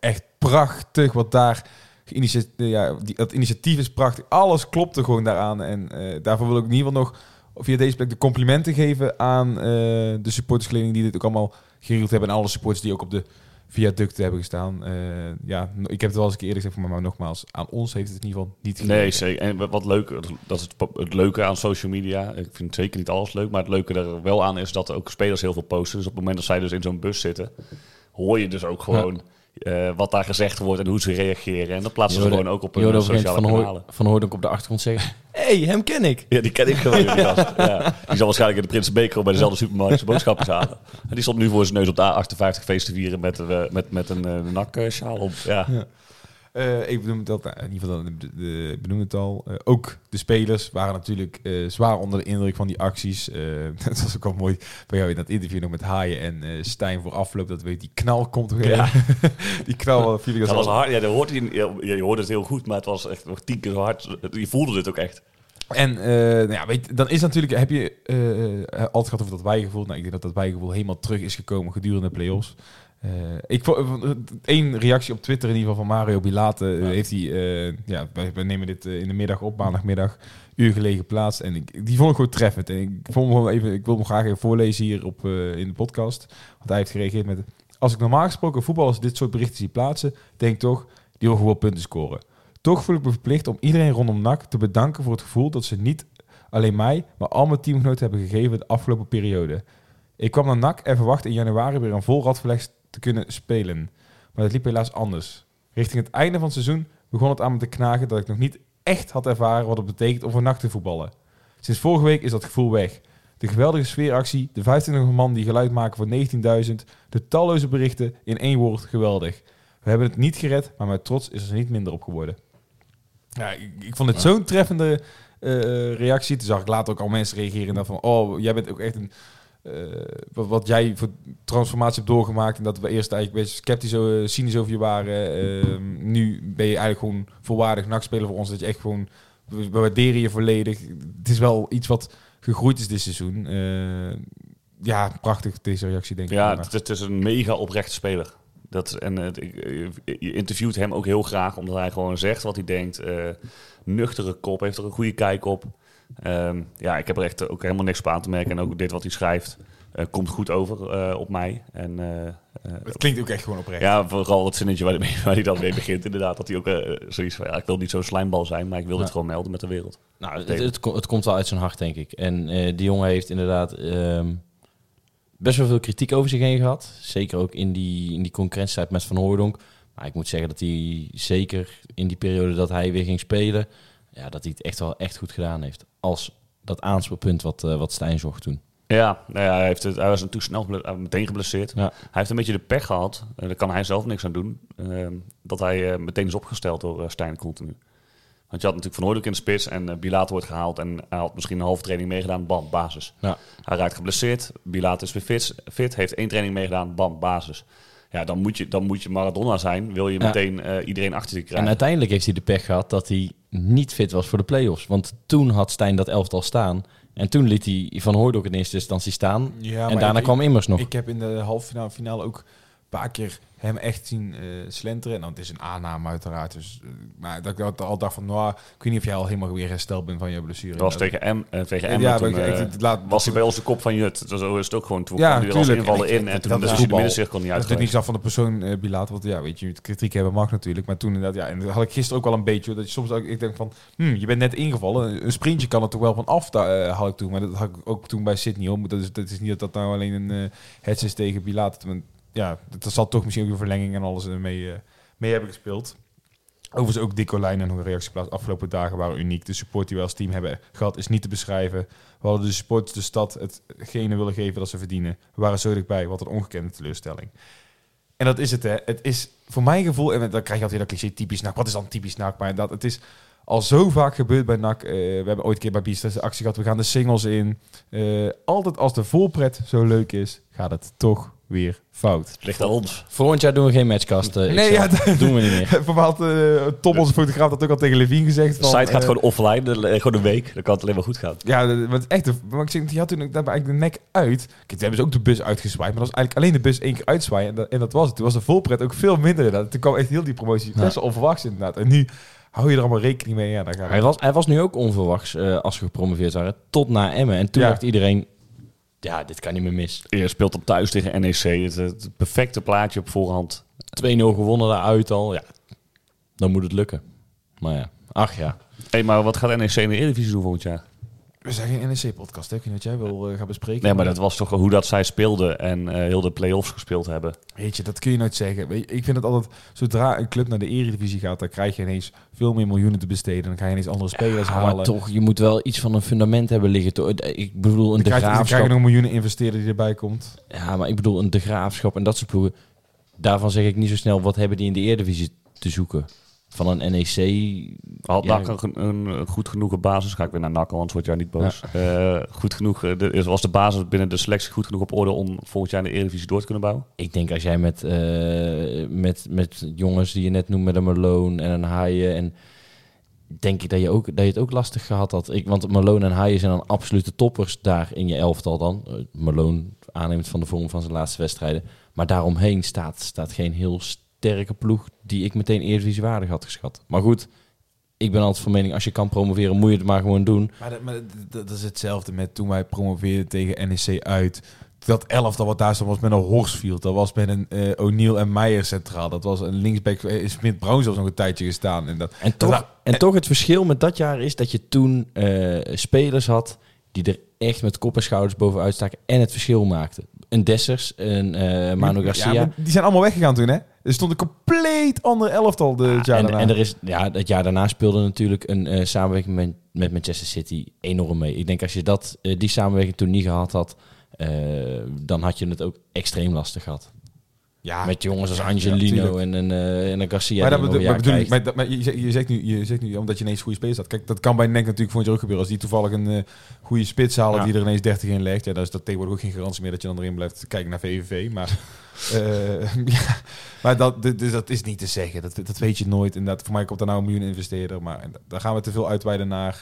Echt prachtig wat daar eh, ja, die, dat initiatief is prachtig. Alles klopte gewoon daaraan. En daarvoor wil ik in ieder geval nog via deze plek de complimenten geven aan de supportersgeleding die dit ook allemaal geregeld hebben. En alle supporters die ook op de viaducten hebben gestaan. Eh, ja, ik heb het wel eens een keer eerder gezegd, maar, maar nogmaals, aan ons heeft het in ieder geval niet Nee, gelegen. zeker. En wat leuk, dat is het, het leuke aan social media. Ik vind zeker niet alles leuk, maar het leuke er wel aan is dat er ook spelers heel veel posten. Dus op het moment dat zij dus in zo'n bus zitten, hoor je dus ook gewoon eh, wat daar gezegd wordt en hoe ze reageren. En dat plaatsen ze gewoon ook op hun een gegeven sociale van, kanalen. Hoor, van Hooydonk op de achtergrond zeggen... *laughs* hey, hem ken ik. Ja, die ken ik gewoon. die *laughs* gast. ja. Die zal waarschijnlijk in de Prinsenbeker bij dezelfde supermarkt zijn boodschappen halen. En die stond nu voor zijn neus op de A58 feest te vieren met, eh, met, met een uh, naksjaal op. Ja. Eh, ik benoem nou, in ieder geval, de, de, benoem het al. Eh, ook de spelers waren natuurlijk eh, zwaar onder de indruk van die acties. *laughs* Dat was ook al mooi bij jou in dat interview nog met Haaien en Stijn voor afloop. Dat weet die knal komt weer. Ja. *laughs* die knal viel ik als Dat was hard. Ja, dat hoorde je, hoorde het heel goed, maar het was echt nog tien keer zo hard. Je voelde dit ook echt. En nou ja, weet, dan is natuurlijk, heb je altijd gehad over dat wijgevoel. Nou, ik denk dat dat wijgevoel helemaal terug is gekomen gedurende de play-offs. Uh, ik vond één reactie op Twitter in ieder geval van Mario Bilate. Ja. heeft hij, uh, ja, wij, wij, nemen dit uh, in de middag op, maandagmiddag, uur gelegen geplaatst. En ik, die vond ik gewoon treffend. En ik, vond hem even, ik wil hem graag even voorlezen hier op, in de podcast. Want hij heeft gereageerd met... Als ik normaal gesproken voetballers dit soort berichten zie plaatsen, denk toch, die wil gewoon punten scoren. Toch voel ik me verplicht om iedereen rondom NAC te bedanken voor het gevoel dat ze niet alleen mij, maar al mijn teamgenoten hebben gegeven de afgelopen periode. Ik kwam naar NAC en verwachtte in januari weer een vol radverleg te kunnen spelen. Maar dat liep helaas anders. Richting het einde van het seizoen begon het aan me te knagen dat ik nog niet echt had ervaren wat het betekent om NAC te voetballen. Sinds vorige week is dat gevoel weg. De geweldige sfeeractie, de 25 man die geluid maken voor 19.000, de talloze berichten, in één woord geweldig. We hebben het niet gered, maar met trots is er niet minder op geworden. Ja, ik, ik vond het zo'n treffende eh, reactie. Toen zag ik later ook al mensen reageren en van, oh, jij bent ook echt een... eh, wat, jij voor transformatie hebt doorgemaakt en dat we eerst eigenlijk beetje sceptisch, uh, cynisch over je waren. Ehm, nu ben je eigenlijk gewoon volwaardig nachtspeler voor ons. Dat je echt gewoon, we waarderen je volledig. Het is wel iets wat gegroeid is dit seizoen. Eh, ja, prachtig deze reactie denk ik. Ja, het, is een mega oprechte speler. Dat, en je interviewt hem ook heel graag, omdat hij gewoon zegt wat hij denkt. Eh, nuchtere kop, heeft er een goede kijk op. Ehm, ja, ik heb er echt ook helemaal niks op aan te merken. En ook dit wat hij schrijft, eh, komt goed over eh, op mij. En eh, eh, het klinkt ook echt gewoon oprecht. ja, vooral het zinnetje waar hij, mee- waar hij dan mee begint, inderdaad. Dat hij ook eh, zoiets van, ja, ik wil niet zo'n slijmbal zijn, maar ik wil dit Ja. gewoon melden met de wereld. Nou, het, het, ko- het komt wel uit zijn hart, denk ik. En eh, die jongen heeft inderdaad ehm, best wel veel kritiek over zich heen gehad. Zeker ook in die, in die concurrentietijd met Van Hooydonk. Maar ik moet zeggen dat hij zeker in die periode dat hij weer ging spelen... Ja, dat hij het echt wel echt goed gedaan heeft. Als dat aanspeelpunt wat, eh, wat Stijn zocht toen. Ja, nou ja hij, heeft het, hij was natuurlijk snel eh, meteen geblesseerd. Ja. Hij heeft een beetje de pech gehad, en daar kan hij zelf niks aan doen, ehm, dat hij eh, meteen is opgesteld door Stijn continu. Want je had natuurlijk Van Hooydonk in de spits en Bilater wordt gehaald en hij had misschien een halve training meegedaan, bam, basis. Ja. Hij raakt geblesseerd, Bilater is weer fit, fit, heeft één training meegedaan, bam, basis. Ja, dan moet je, dan moet je Maradona zijn, wil je meteen iedereen achter je En krijgen. uiteindelijk heeft hij de pech gehad dat hij niet fit was voor de play-offs. Want toen had Stijn dat elftal staan. En toen liet hij Van Hooydonk in eerste instantie staan. Ja, en daarna ik- kwam Immers nog. Ik heb in de halve finale, ook paar keer hem echt zien eh, slenteren. En dan, het is een aanname uiteraard. Dus, eh, maar dat ik al- al dacht van, nou, ik weet niet of jij al helemaal weer hersteld bent van je blessure. Dat was tegen M, eh, tegen M Ja, toen, maar ik- ik- laat- was hij bij ons de kop van Jut. Dus zo is het ook gewoon. Toen Ja, kwam hij als invallen in en toen hij de middencirkel niet Dat is uit. niet af van de persoon uh, Bilaat, want ja, weet je, kritiek hebben mag natuurlijk. Maar toen inderdaad, ja, en dat had ik gisteren ook wel een beetje, dat je soms ook, ik denk van, hm, je bent net ingevallen, een sprintje kan er toch wel van af, daar, had ik toen. Maar dat had ik ook toen bij Sydney, hoor. Maar dat is, dat is niet dat dat nou alleen een uh, is tegen Bilaat. Ja, dat zal toch misschien ook een verlenging en alles eh, mee, uh, mee hebben gespeeld. Overigens ook Dick Olijn en hun reactieplaats afgelopen dagen waren uniek. De support die we als team hebben gehad is niet te beschrijven. We hadden de support de stad hetgene willen geven dat ze verdienen. We waren zo dichtbij, wat een ongekende teleurstelling. En dat is het, hè. Het is voor mijn gevoel, en dan krijg je altijd dat cliché typisch NAC. Wat is dan typisch NAC? Maar dat, het is al zo vaak gebeurd bij NAC. Uh, we hebben ooit een keer bij Biestas actie gehad. We gaan de singles in. Uh, altijd als de voorpret zo leuk is, gaat het toch weer fout. Het ligt aan ons. Volgend jaar doen we geen matchcast. Uh, nee, ja, dat doen we niet meer. *laughs* Bepaald, uh, Tom, onze fotograaf, dat ook al tegen Levine gezegd. De site gaat gewoon offline, de, gewoon een week. Dan kan het alleen maar goed gaan. Ja, is echt. Maar ik zeg, die had toen ook daarbij eigenlijk de nek uit. Kijk, hebben ze ook de bus uitgezwaaid. Maar dat was eigenlijk alleen de bus één keer uitzwaaien. En dat, en dat was het. Toen was de volpret ook veel minder inderdaad. Toen kwam echt heel die promotie best wel onverwachts inderdaad. En nu hou je er allemaal rekening mee. Ja, dan gaat hij, was, hij was nu ook onverwachts uh, als we gepromoveerd waren. Tot na Emmen. En toen ja. dacht iedereen... Ja, dit kan niet meer mis. Je speelt op thuis tegen NEC. Het, het perfecte plaatje op voorhand. 2-0 gewonnen daaruit al. Ja, dan moet het lukken. Maar ja, ach ja. Hey, maar wat gaat NEC in de Eredivisie doen volgend jaar? We zijn geen NEC-podcast? Ik weet niet wat jij wil uh, gaan bespreken. Nee, maar dat was toch hoe dat zij speelden en uh, heel de play-offs gespeeld hebben. Weet je, dat kun je nooit zeggen. Weet je, ik vind het altijd, zodra een club naar de Eredivisie gaat, dan krijg je ineens veel meer miljoenen te besteden. Dan ga je ineens andere spelers ja, halen. Maar toch, je moet wel iets van een fundament hebben liggen. Toch? Ik bedoel, een dan de je, dan graafschap. krijg je nog miljoenen investeren die erbij komt. Ja, maar ik bedoel, een de graafschap en dat soort ploegen. Daarvan zeg ik niet zo snel, wat hebben die in de Eredivisie te zoeken? Van een NEC... Had ja, NAC een, een, een, goed genoeg basis? Ga ik weer naar NAC, anders word jij niet boos. Ja. Uh, goed genoeg, de, was de basis binnen de selectie goed genoeg op orde om volgend jaar in de Eredivisie door te kunnen bouwen? Ik denk als jij met, uh, met, met jongens die je net noemt, met een Malone en een Haaien... en denk ik dat je, ook, dat je het ook lastig gehad had. Ik, want Malone en Haaien zijn dan absolute toppers daar in je elftal dan. Malone aannemend van de vorm van zijn laatste wedstrijden. Maar daaromheen staat, staat geen heel sterke ploeg die ik meteen Eredivisie waardig had geschat. Maar goed, ik ben altijd van mening, als je kan promoveren, moet je het maar gewoon doen. Maar, dat, maar dat, dat is hetzelfde met toen wij promoveerden tegen NEC uit. Dat elftal wat daar stond was met een Horsfield. Dat was met een uh, O'Neill en Meijer centraal. Dat was een linksback. Uh, Smit Brown zelfs nog een tijdje gestaan. En, dat, en, toch, dat, en, en toch het verschil met dat jaar is dat je toen uh, spelers had die er echt met kop en schouders bovenuit staken en het verschil maakten. Een Dessers, een uh, Manu Garcia. Ja, die zijn allemaal weggegaan toen, hè? Er stond een compleet ander elftal de jaar en, daarna. en er is, ja, het jaar daarna speelde natuurlijk een eh, samenwerking met, met Manchester City enorm mee. Ik denk als je dat, eh, die samenwerking toen niet gehad had, eh, dan had je het ook extreem lastig gehad. Ja, Met jongens als Angelino en, een eh en een Garcia. maar, dat bedoel, maar, ik, maar, dat- maar je, zegt- je, zegt nu, je zegt nu omdat je ineens goede spelers had. Kijk, dat kan bij NEC natuurlijk volgend jaar ook gebeuren. Als die toevallig een eh, goede spits halen Ja. die er ineens 30 in legt. Ja, dan is dat tegenwoordig ook geen garantie meer dat je dan erin blijft kijken naar VVV. Maar, *laughs* eh, *laughs* ja, maar dat, dus dat is niet te zeggen. Dat, dat weet je nooit. Inderdaad, voor mij komt er nou een miljoen investeerder. Maar daar gaan we te veel uitweiden naar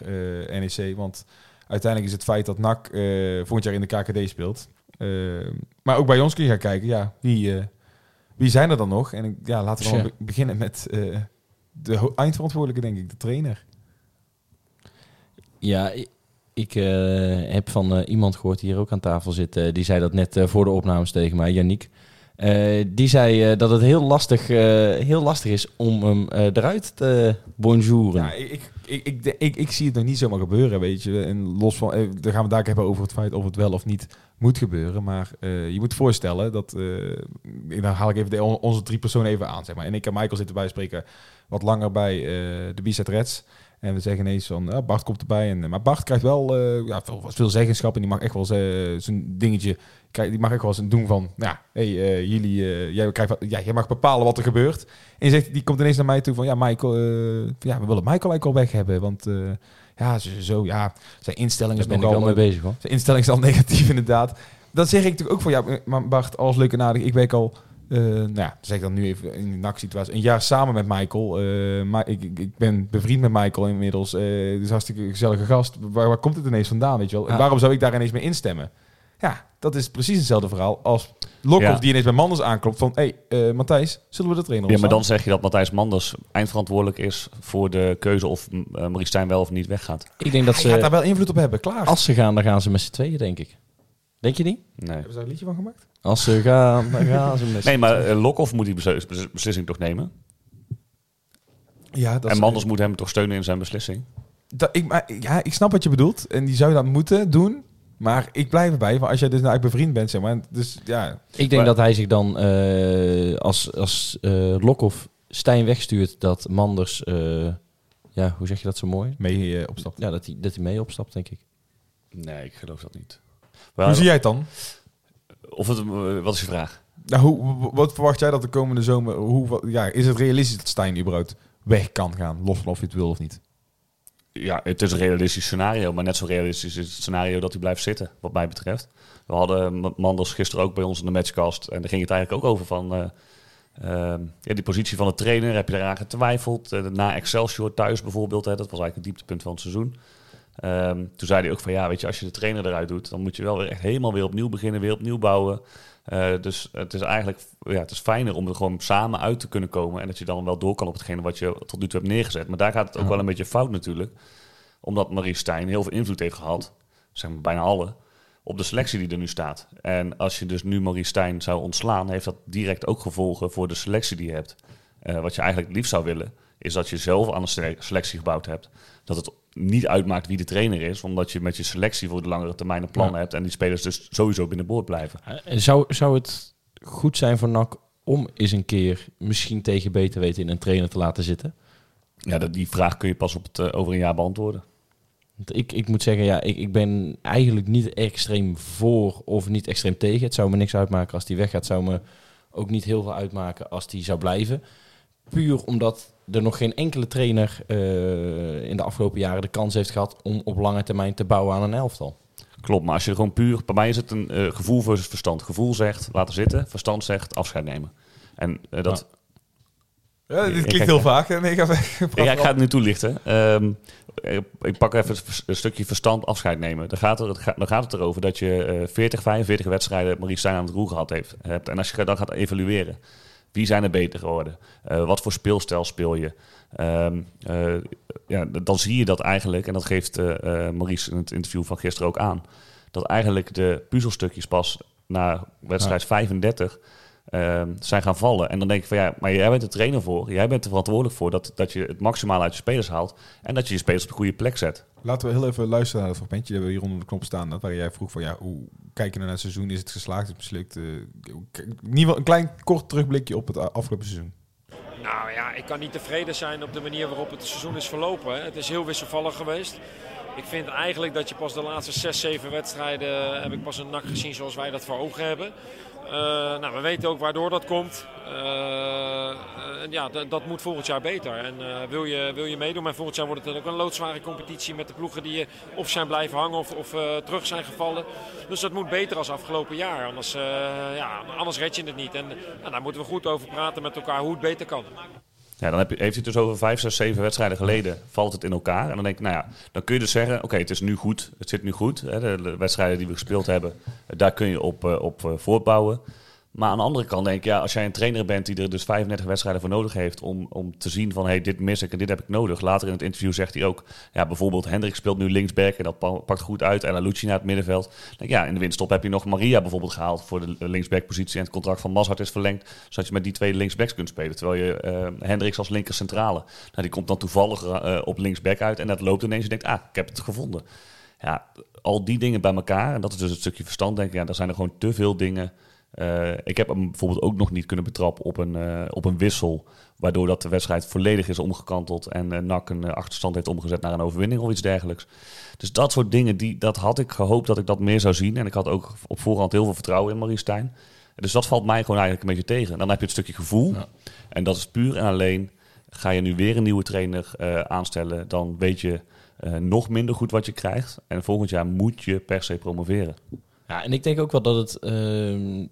NEC. Want uiteindelijk is het feit dat NAC volgend jaar in de KKD speelt. Maar ook bij ons kun je gaan kijken. Ja, wie, wie zijn er dan nog? En ja, laten we dan Tja. be- beginnen met eh, de eindverantwoordelijke, denk ik. De trainer. Ja, ik eh, heb van eh, iemand gehoord die hier ook aan tafel zit. die zei dat net voor de opnames tegen mij, Yannick. Die zei dat het heel lastig, heel lastig is om hem eruit te bonjouren. Ja, ik, ik, ik, ik, zie het nog niet zomaar gebeuren, weet je. En los van, eh, dan gaan we daar hebben over het feit of het wel of niet moet gebeuren. Maar eh, je moet voorstellen dat, eh, dan haal ik even onze drie personen even aan, zeg maar. En ik en Michael zitten bij spreken wat langer bij de B-Set Reds. En we zeggen ineens van, Bart komt erbij. En, maar Bart krijgt wel ja, veel, veel zeggenschap en die mag echt wel zijn dingetje... Die mag echt wel eens doen van, ja, hey, eh, jullie, eh, jij, krijgt, ja, jij mag bepalen wat er gebeurt. En je zegt, die komt ineens naar mij toe van, ja, Michael, eh, ja, we willen Michael eigenlijk al weg hebben. Want ja, zo, zo, ja, zijn instelling is ben ik nogal... wel mee bezig hoor. zijn instelling is al *laughs* negatief inderdaad. Dat zeg ik natuurlijk ook van, ja, maar Bart, alles leuk en aardig. Ik werk al, eh, nou ja, zeg ik dan nu even in de NAC-situatie, een jaar samen met Michael. Maar ik, ik, ik ben bevriend met Michael inmiddels. Is hartstikke gezellige gast. Waar, waar komt het ineens vandaan, weet je wel? En waarom zou ik daar ineens mee instemmen? Ja, dat is precies hetzelfde verhaal als Lokhoff Ja. die ineens bij Manders aanklopt van... Hé, hey, eh, Matthijs, zullen we de trainer Ja, maar dan zeg je dat Matthijs Manders eindverantwoordelijk is voor de keuze of uh, Marie Stijn wel of niet weggaat. Ik denk dat Hij gaat daar ze, wel invloed op hebben, klaar. als ze gaan, dan gaan ze met z'n tweeën, denk ik. Denk je niet? Nee. Hebben ze daar een liedje van gemaakt? Als ze gaan, dan *laughs* gaan ze met z'n Nee, maar uh, Lokhoff moet die beslis- bes- beslissing toch nemen? Ja, dat en is- Manders moet hem toch steunen in zijn beslissing? Dat, ik, maar, ja, ik snap wat je bedoelt. En die zou dat moeten doen. Maar ik blijf erbij. van als jij dus nou eigenlijk bevriend bent, zeg maar. Dus ja, Ik denk Maar- dat hij zich dan eh, als, als eh Lokhoff Stijn wegstuurt, dat Manders, eh, ja, hoe zeg je dat zo mooi? mee opstapt. Ja, dat hij, dat hij mee opstapt, denk ik. Nee, ik geloof dat niet. Hoe zie jij het dan? Of het, wat is je vraag? Nou, hoe, wat verwacht jij dat de komende zomer... Hoe, ja, is het realistisch dat Stijn überhaupt weg kan gaan? Los van of je het wil of niet. Ja, het is een realistisch scenario, maar net zo realistisch is het scenario dat hij blijft zitten, wat mij betreft. We hadden M- Manders gisteren ook bij ons in de matchcast en daar ging het eigenlijk ook over van... eh, ehm, ja, die positie van de trainer, heb je eraan getwijfeld? Eh, na Excelsior thuis bijvoorbeeld, hè, dat was eigenlijk het dieptepunt van het seizoen. Ehm, toen zei hij ook van ja, weet je, als je de trainer eruit doet, dan moet je wel weer echt helemaal weer opnieuw beginnen, weer opnieuw bouwen. Eh, dus het is eigenlijk ja, het is fijner om er gewoon samen uit te kunnen komen en dat je dan wel door kan op hetgene wat je tot nu toe hebt neergezet. Maar daar gaat het ook Ja. wel een beetje fout natuurlijk, omdat Marie Stijn heel veel invloed heeft gehad, zeg maar bijna alle, op de selectie die er nu staat. En als je dus nu Marie Stijn zou ontslaan, heeft dat direct ook gevolgen voor de selectie die je hebt. Eh, wat je eigenlijk het liefst zou willen, is dat je zelf aan een sele- selectie gebouwd hebt. Dat het niet uitmaakt wie de trainer is, omdat je met je selectie voor de langere termijn een plan Ja. hebt en die spelers dus sowieso binnenboord blijven. Eh, Zou, zou het goed zijn voor NAC om eens een keer misschien tegen beter weten in een trainer te laten zitten? Ja, dat, die vraag kun je pas op het, eh, over een jaar beantwoorden. Ik, ik moet zeggen, ja, ik, ik ben eigenlijk niet extreem voor of niet extreem tegen. Het zou me niks uitmaken als die weggaat. Het zou me ook niet heel veel uitmaken als die zou blijven. Puur omdat er nog geen enkele trainer eh, in de afgelopen jaren de kans heeft gehad om op lange termijn te bouwen aan een elftal. Klopt, maar als je er gewoon puur... Bij mij is het een eh, gevoel versus verstand. Gevoel zegt laten zitten, verstand zegt afscheid nemen. En eh, dat, Ja, dit klinkt ik- heel vaak. Nee, ik ga. Ja, ik ga het nu toelichten. Ehm, ik- pak even het- een stukje verstand afscheid nemen. Dan gaat, er, het dan gaat het erover dat je eh 40, 45 wedstrijden Marie Stijn aan het roer gehad heeft, hebt. En als je dan gaat evalueren, wie zijn er beter geworden? Eh, wat voor speelstijl speel je? Ehm, eh, ja, dan zie je dat eigenlijk, en dat geeft eh, Maurice in het interview van gisteren ook aan, dat eigenlijk de puzzelstukjes pas na wedstrijd 35 ehm, zijn gaan vallen. En dan denk ik van ja, maar jij bent de trainer voor. Jij bent er verantwoordelijk voor dat, dat je het maximaal uit je spelers haalt. En dat je je spelers op de goede plek zet. Laten we heel even luisteren naar het fragmentje. We hebben hier onder de knop staan. Dat waar jij vroeg van ja, hoe kijken naar het seizoen, is het geslaagd, is het mislukt? Eh, k- in ieder geval een klein kort terugblikje op het afgelopen seizoen. Nou ja, ik kan niet tevreden zijn op de manier waarop het seizoen is verlopen. hè. Het is heel wisselvallig geweest. Ik vind eigenlijk dat je pas de laatste 6, 7 wedstrijden heb ik pas een nak gezien zoals wij dat voor ogen hebben. Eh, nou, we weten ook waardoor dat komt. Eh, ja, dat moet volgend jaar beter. En eh, wil, je, wil je meedoen, maar volgend jaar wordt het ook een loodzware competitie met de ploegen die of zijn blijven hangen of, of terug zijn gevallen. Dus dat moet beter als afgelopen jaar. Anders, ja, anders red je het niet. En nou, daar moeten we goed over praten met elkaar hoe het beter kan. Ja, dan heb je, heeft hij het dus over vijf, zes, zeven wedstrijden geleden valt het in elkaar. En dan denk ik, nou ja, dan kun je dus zeggen, oké, het is nu goed, het zit nu goed. Hè, de, de wedstrijden die we gespeeld hebben, daar kun je op, eh, op eh, voortbouwen. Maar aan de andere kant denk ik, ja, als jij een trainer bent die er dus 35 wedstrijden voor nodig heeft om, om te zien van, hey, dit mis ik en dit heb ik nodig. Later in het interview zegt hij ook, ja, bijvoorbeeld Hendrik speelt nu linksback en dat pa- pakt goed uit. En Lucci naar het middenveld. Denk ja, in de winststop heb je nog Maria bijvoorbeeld gehaald voor de linksback-positie. En het contract van Mazhart is verlengd, zodat je met die twee linksbacks kunt spelen. Terwijl je eh Hendricks als linker centrale, nou, die komt dan toevallig eh, op linksback uit en dat loopt ineens. Je denkt, ah, ik heb het gevonden. Ja, al die dingen bij elkaar, en dat is dus het stukje verstand, denk ik, ja, daar zijn er gewoon te veel dingen. Eh, ik heb hem bijvoorbeeld ook nog niet kunnen betrappen op een, eh, op een wissel, waardoor dat de wedstrijd volledig is omgekanteld en eh NAC een achterstand heeft omgezet naar een overwinning of iets dergelijks. Dus dat soort dingen, die, dat had ik gehoopt dat ik dat meer zou zien. En ik had ook op voorhand heel veel vertrouwen in Marie Stijn. Dus dat valt mij gewoon eigenlijk een beetje tegen. Dan heb je het stukje gevoel. Ja. En dat is puur en alleen, ga je nu weer een nieuwe trainer aanstellen, dan weet je nog minder goed wat je krijgt. En volgend jaar moet je per se promoveren. Ja, en ik denk ook wel dat het ehm,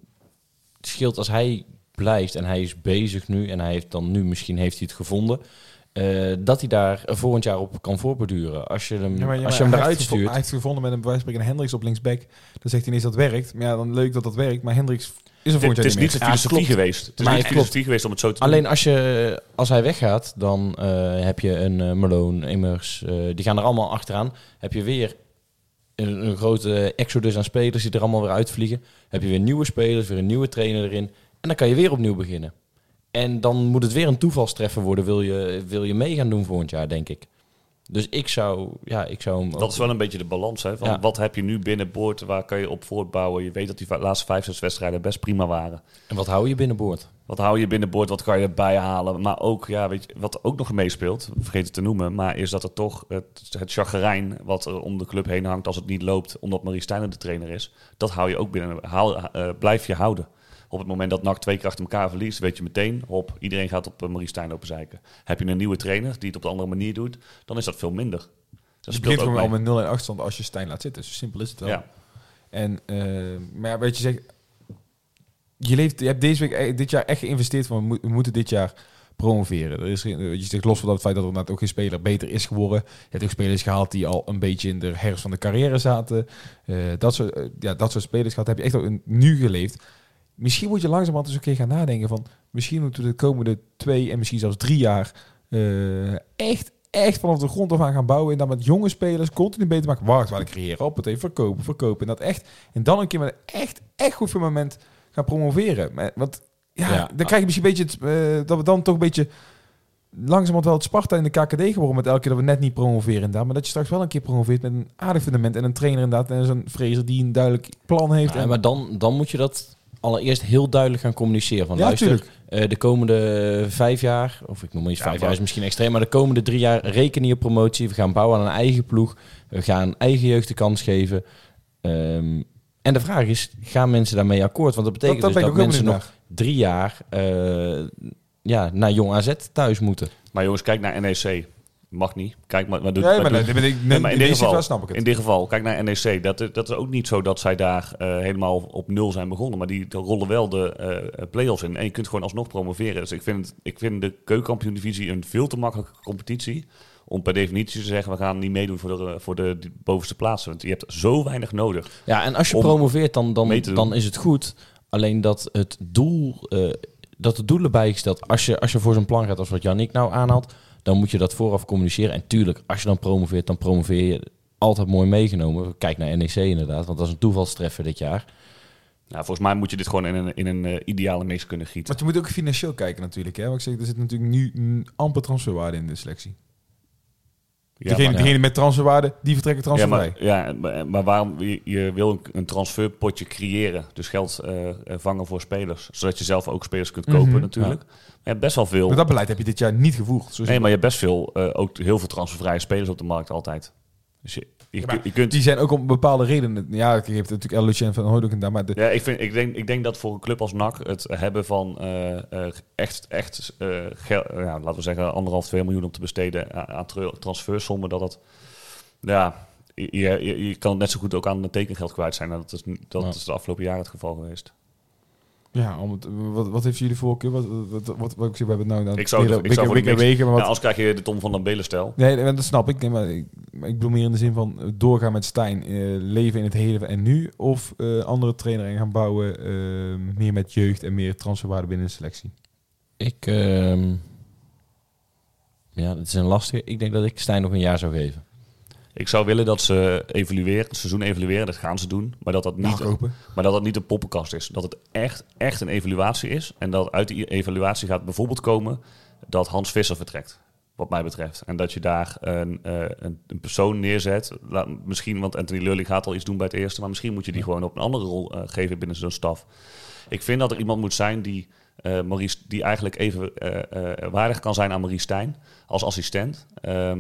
scheelt als hij blijft en hij is bezig nu en hij heeft dan nu misschien heeft hij het gevonden. eh, dat hij daar volgend jaar op kan voorborduren. Als je hem, Ja, maar- ja, als je hem eruit stuurt. Hij heeft gevonden met een bij wijze van spreken Hendricks op linksback. Dan zegt hij ineens dat werkt. Maar ja, dan leuk dat dat werkt. Maar Hendricks is er Het, volgend het jaar is niet niet de filosofie klopt. geweest. Het is Maar niet de klopt. filosofie geweest om het zo te doen. Alleen als, je, als hij weggaat, dan eh, heb je een uh, Malone, Immers, eh, die gaan er allemaal achteraan. Heb je weer een, een grote exodus aan spelers die er allemaal weer uitvliegen. Heb je weer nieuwe spelers, weer een nieuwe trainer erin. En dan kan je weer opnieuw beginnen. En dan moet het weer een toevalstreffer worden, wil je, wil je mee gaan doen volgend jaar, denk ik. Dus ik zou, ja, ik zou hem Dat is wel een beetje de balans. Hè? Van Ja. Wat heb je nu binnenboord? Waar kan je op voortbouwen? Je weet dat die laatste vijf, zes wedstrijden best prima waren. En wat hou je binnenboord? Wat hou je binnenboord? Wat kan je erbij halen? Maar ook, ja, weet je, wat ook nog meespeelt, vergeet het te noemen, maar is dat er toch het, het chagrijn wat er om de club heen hangt als het niet loopt, omdat Marie Stijnen de trainer is, dat hou je ook binnen. Haal, eh, blijf je houden. Op het moment dat NAC twee keer achter elkaar verliest, weet je meteen, hop, iedereen gaat op uh, Marie Stijn lopen zeiken. Heb je een nieuwe trainer die het op een andere manier doet, dan is dat veel minder. Dat je begint gewoon al met 0 en achterstand als je Stijn laat zitten. Zo simpel is het wel. Ja. En, eh, maar ja, weet je, zeg, je, leeft, je hebt deze week, e- dit jaar echt geïnvesteerd van we, mo- we moeten dit jaar promoveren. Er is, je zegt los van dat feit dat er inderdaad ook geen speler beter is geworden. Je hebt ook spelers gehaald die al een beetje in de herfst van de carrière zaten. Eh, dat, soort, eh, ja, dat soort spelers gehad. Heb je echt ook nu geleefd. Misschien moet je langzamerhand eens een keer gaan nadenken van... Misschien moeten we de komende twee en misschien zelfs drie jaar... eh, echt, echt vanaf de grond af aan gaan bouwen. En dan met jonge spelers continu beter maken. Waarde creëren, op het even verkopen, verkopen. En dat echt. En dan een keer met echt, echt goed fundament gaan promoveren. Maar, want ja, Ja. dan krijg je misschien een beetje het, eh, dat we dan toch een beetje langzamerhand wel het Sparta in de KKD geworden met elke keer dat we net niet promoveren inderdaad. Maar dat je straks wel een keer promoveert met een aardig fundament en een trainer inderdaad en zo'n Fraser die een duidelijk plan heeft. Ja, en, maar dan, dan moet je dat allereerst heel duidelijk gaan communiceren. Van Ja, luister, eh, de komende vijf jaar, of ik noem maar iets, vijf maar- jaar is misschien extreem, maar de komende drie jaar rekenen je promotie. We gaan bouwen aan een eigen ploeg. We gaan eigen jeugd de kans geven. Ehm, en de vraag is, gaan mensen daarmee akkoord? Want dat betekent dat dus dat ook mensen nog drie jaar eh, ja, naar Jong AZ thuis moeten. Maar jongens, kijk naar NEC. Mag niet. Kijk maar. maar doe, naar. Nee, maar ik, Nee, maar in deze dit geval, snap ik het. In dit geval, kijk naar NEC. Dat, dat is ook niet zo dat zij daar eh, helemaal op nul zijn begonnen. Maar die rollen wel de eh play-offs in. En je kunt gewoon alsnog promoveren. Dus ik vind, ik vind de keukenkampioen-divisie een veel te makkelijke competitie. Om per definitie te zeggen, we gaan niet meedoen voor de, voor de bovenste plaatsen. Want je hebt zo weinig nodig. Ja, en als je Om promoveert, dan, dan, dan is het goed. Alleen dat het doel, eh, dat het doel erbij is dat als je, als je voor zo'n plan gaat als wat Jannik nou aanhaalt, dan moet je dat vooraf communiceren. En tuurlijk, als je dan promoveert, dan promoveer je altijd mooi meegenomen. Kijk naar NEC inderdaad, want dat is een toevalstreffer dit jaar. Nou, volgens mij moet je dit gewoon in een, in een eh, ideale mix kunnen gieten. Want je moet ook financieel kijken natuurlijk. Hè? Want ik zeg, er zit natuurlijk nu amper transferwaarde in de selectie. Ja, degene, maar- degene met transferwaarde, die vertrekken Ja, transfervrij. maar, ja, maar, waarom je, je wil een, transferpotje creëren, dus geld eh, eh, vangen voor spelers, zodat je zelf ook spelers kunt kopen Mhm, natuurlijk. Je hebt best wel veel. Maar dat beleid heb je dit jaar niet gevoerd. Zie Nee, maar je hebt best veel, eh, ook heel veel transfervrije spelers op de markt altijd. Dus je, je, Ja, maar je kunt. Die zijn ook om bepaalde redenen. Ja, ik heb natuurlijk El Lucien van Hooydonk en daar, maar de, Ja, ik, vind, ik, denk, ik denk dat voor een club als NAC het hebben van eh, eh, echt, echt eh, gel- ja, laten we zeggen, anderhalf, twee miljoen om te besteden aan, aan tra- transfersommen, dat dat, ja, je, je, je kan het net zo goed ook aan het tekengeld kwijt zijn. Dat is, dat is de afgelopen jaren het geval geweest. Ja, om het, wat, wat heeft jullie voorkeur? Wat, wat, wat, wat, ik zeg, we hebben het nou dan Ik zou- ik zou weken, weken, weken, maar Ja, anders krijg je de Tom van den Belen-stijl. Nee, nee, dat snap ik. Nee, maar ik, maar ik bedoel meer in de zin van eh, doorgaan met Stijn, eh, leven in het hele en nu, of eh, andere trainer en gaan bouwen, meer met jeugd en meer transferwaarde binnen de selectie. Ik, ehm, ja, dat is een lastige. Ik denk dat ik Stijn nog een jaar zou geven. Ik zou willen dat ze evalueren, het seizoen evalueren, dat gaan ze doen. Maar dat dat niet, Aankopen. maar dat dat niet een poppenkast is. Dat het echt, echt een evaluatie is. En dat uit die evaluatie gaat bijvoorbeeld komen dat Hans Visser vertrekt. Wat mij betreft. En dat je daar een, eh, een, een persoon neerzet. Laat, misschien, want Anthony Lurling gaat al iets doen bij het eerste. Maar misschien moet je die gewoon op een andere rol eh, geven binnen zo'n staf. Ik vind dat er iemand moet zijn die, eh Maurice, die eigenlijk even waardig kan zijn aan Maurice Stijn. Als assistent. Ehm,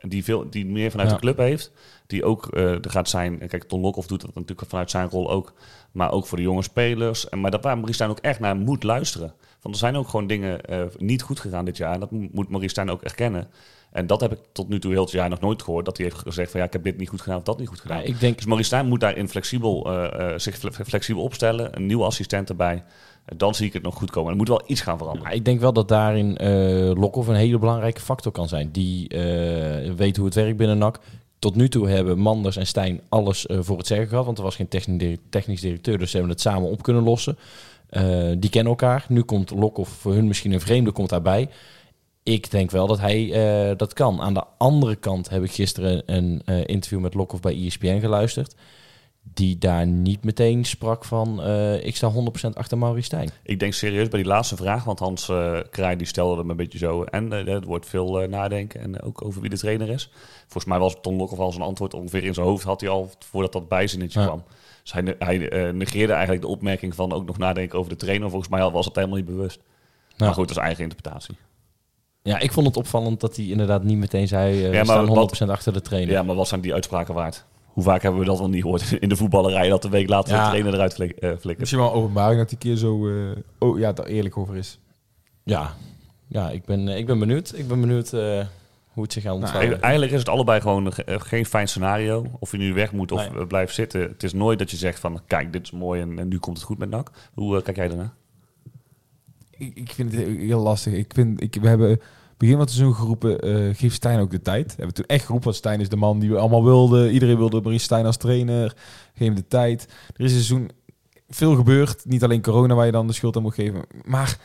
die, veel, die meer vanuit Ja. de club heeft. Die ook eh, er gaat zijn. Kijk, Ton Lokhoff doet dat natuurlijk vanuit zijn rol ook. Maar ook voor de jonge spelers. En, maar dat waar Maurice Stijn ook echt naar moet luisteren. Want er zijn ook gewoon dingen eh, niet goed gegaan dit jaar. En dat mo- moet Maurice Stijn ook erkennen. En dat heb ik tot nu toe heel het jaar nog nooit gehoord. Dat hij heeft gezegd van ja, ik heb dit niet goed gedaan of dat niet goed gedaan. Ja, ik denk, Dus Maurice Stijn moet daarin flexibel, eh, zich fle- flexibel opstellen. Een nieuwe assistent erbij. Dan zie ik het nog goed komen. Er moet wel iets gaan veranderen. maar ik denk wel dat daarin eh Lokhoff een hele belangrijke factor kan zijn. Die eh, weet hoe het werkt binnen NAC. Tot nu toe hebben Manders en Stijn alles eh, voor het zeggen gehad. Want er was geen technisch, dir- technisch directeur, dus ze hebben het samen op kunnen lossen. Die kennen elkaar. Nu komt Lokhoff voor hun misschien een vreemde, komt daarbij. Ik denk wel dat hij dat kan. Aan de andere kant heb ik gisteren een interview met Lokhoff bij ESPN geluisterd. Die daar niet meteen sprak van... eh, ik sta 100% achter Maurice Stijn. Ik denk serieus bij die laatste vraag, want Hans Kraaij die stelde hem een beetje zo. En eh, er wordt veel nadenken en ook over wie de trainer is. Volgens mij was Ton Lokhoff al zijn antwoord ongeveer in zijn hoofd, had hij al voordat dat bijzinnetje Ja. kwam. Dus hij, ne- hij negeerde eigenlijk de opmerking van ook nog nadenken over de trainer. Volgens mij was het helemaal niet bewust. Maar goed, dat is eigen interpretatie. Ja, ik vond het opvallend dat hij inderdaad niet meteen zei... eh, Ja, we staan 100% wat- achter de trainer. Ja, maar wat zijn die uitspraken waard? Hoe vaak hebben we dat wel niet gehoord *laughs* in de voetballerij, dat de week later Ja. de trainer eruit flik, eh, flikkert? Misschien wel een openbaring dat die keer zo eh, oh, ja, daar eerlijk over is. Ja, ja ik, ben, eh, ik ben benieuwd. Ik ben benieuwd eh, hoe het zich gaat ontvouwen. Eigenlijk- Eigenlijk is het allebei gewoon een ge- geen fijn scenario. Of je nu weg moet of Nee. blijft zitten. Het is nooit dat je zegt van, kijk, dit is mooi en, en nu komt het goed met NAC. Hoe kijk jij daarna? Ik, ik vind het heel, heel lastig. Ik vind, ik, we hebben begin van het seizoen geroepen, eh geef Stijn ook de tijd. We hebben toen echt geroepen, want Stijn is de man die we allemaal wilden. Iedereen wilde Maurice Stijn als trainer. Geef hem de tijd. Er is een seizoen veel gebeurd. Niet alleen corona waar je dan de schuld aan moet geven. Maar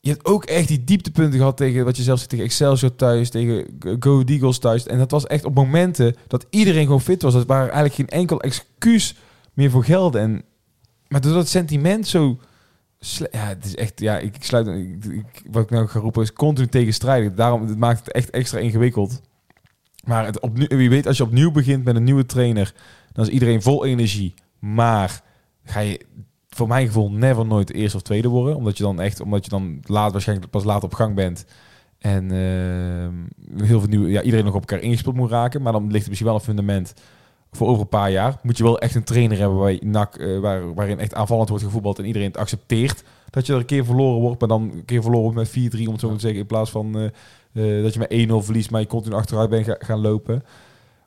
je hebt ook echt die dieptepunten gehad tegen wat je zelf zegt tegen Excelsior thuis, tegen Go Eagles thuis. En dat was echt op momenten dat iedereen gewoon fit was. Dat waar eigenlijk geen enkel excuus meer voor gelde. En, maar doordat het sentiment zo... Ja, het is echt... Ja, ik, sluit... Ik, ik- wat ik nou ga roepen is continu tegenstrijdig. Daarom het maakt het echt extra ingewikkeld. Maar het opnieuw, wie weet, als je opnieuw begint met een nieuwe trainer, dan is iedereen vol energie. Maar ga je voor mijn gevoel never nooit eerste of tweede worden. Omdat je dan echt, omdat je dan laat, waarschijnlijk pas laat op gang bent. En ehm, heel veel nieuwe, ja, iedereen nog op elkaar ingespeeld moet raken. Maar dan ligt er misschien wel een fundament voor over een paar jaar. Moet je wel echt een trainer hebben NAC, eh, waar, waarin echt aanvallend wordt gevoetbald en iedereen het accepteert. Dat je er een keer verloren wordt, maar dan een keer verloren wordt met 4-3, om het zo te zeggen. In plaats van eh, eh, dat je met 1-0 verliest, maar je continu achteruit bent ga- gaan lopen.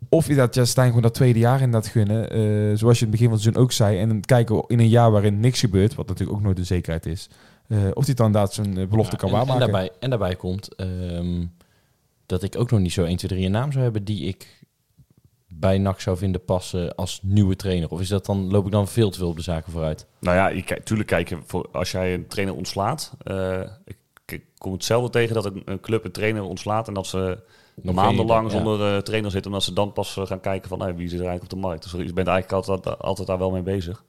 Of je dat ja, Stijn gewoon dat tweede jaar in dat gunnen. zoals je in het begin van het seizoen ook zei. En kijken in een jaar waarin niks gebeurt. Wat natuurlijk ook nooit een zekerheid is. of hij dan inderdaad zijn belofte Ja, kan en, en, waarmaken. daarbij, en daarbij komt ehm, dat ik ook nog niet zo 1, 2, 3 een naam zou hebben die ik bij NAC zou vinden passen als nieuwe trainer. Of is dat dan, loop ik dan veel te veel op de zaken vooruit? Nou ja, je kijkt, tuurlijk kijken voor als jij een trainer ontslaat. eh, ik, ik kom hetzelfde tegen dat een, een club een trainer ontslaat en dat ze Nog maandenlang ja. zonder eh, trainer zitten, omdat ze dan pas eh, gaan kijken van wie zit er eigenlijk op de markt. Dus je bent eigenlijk altijd, altijd daar wel mee bezig.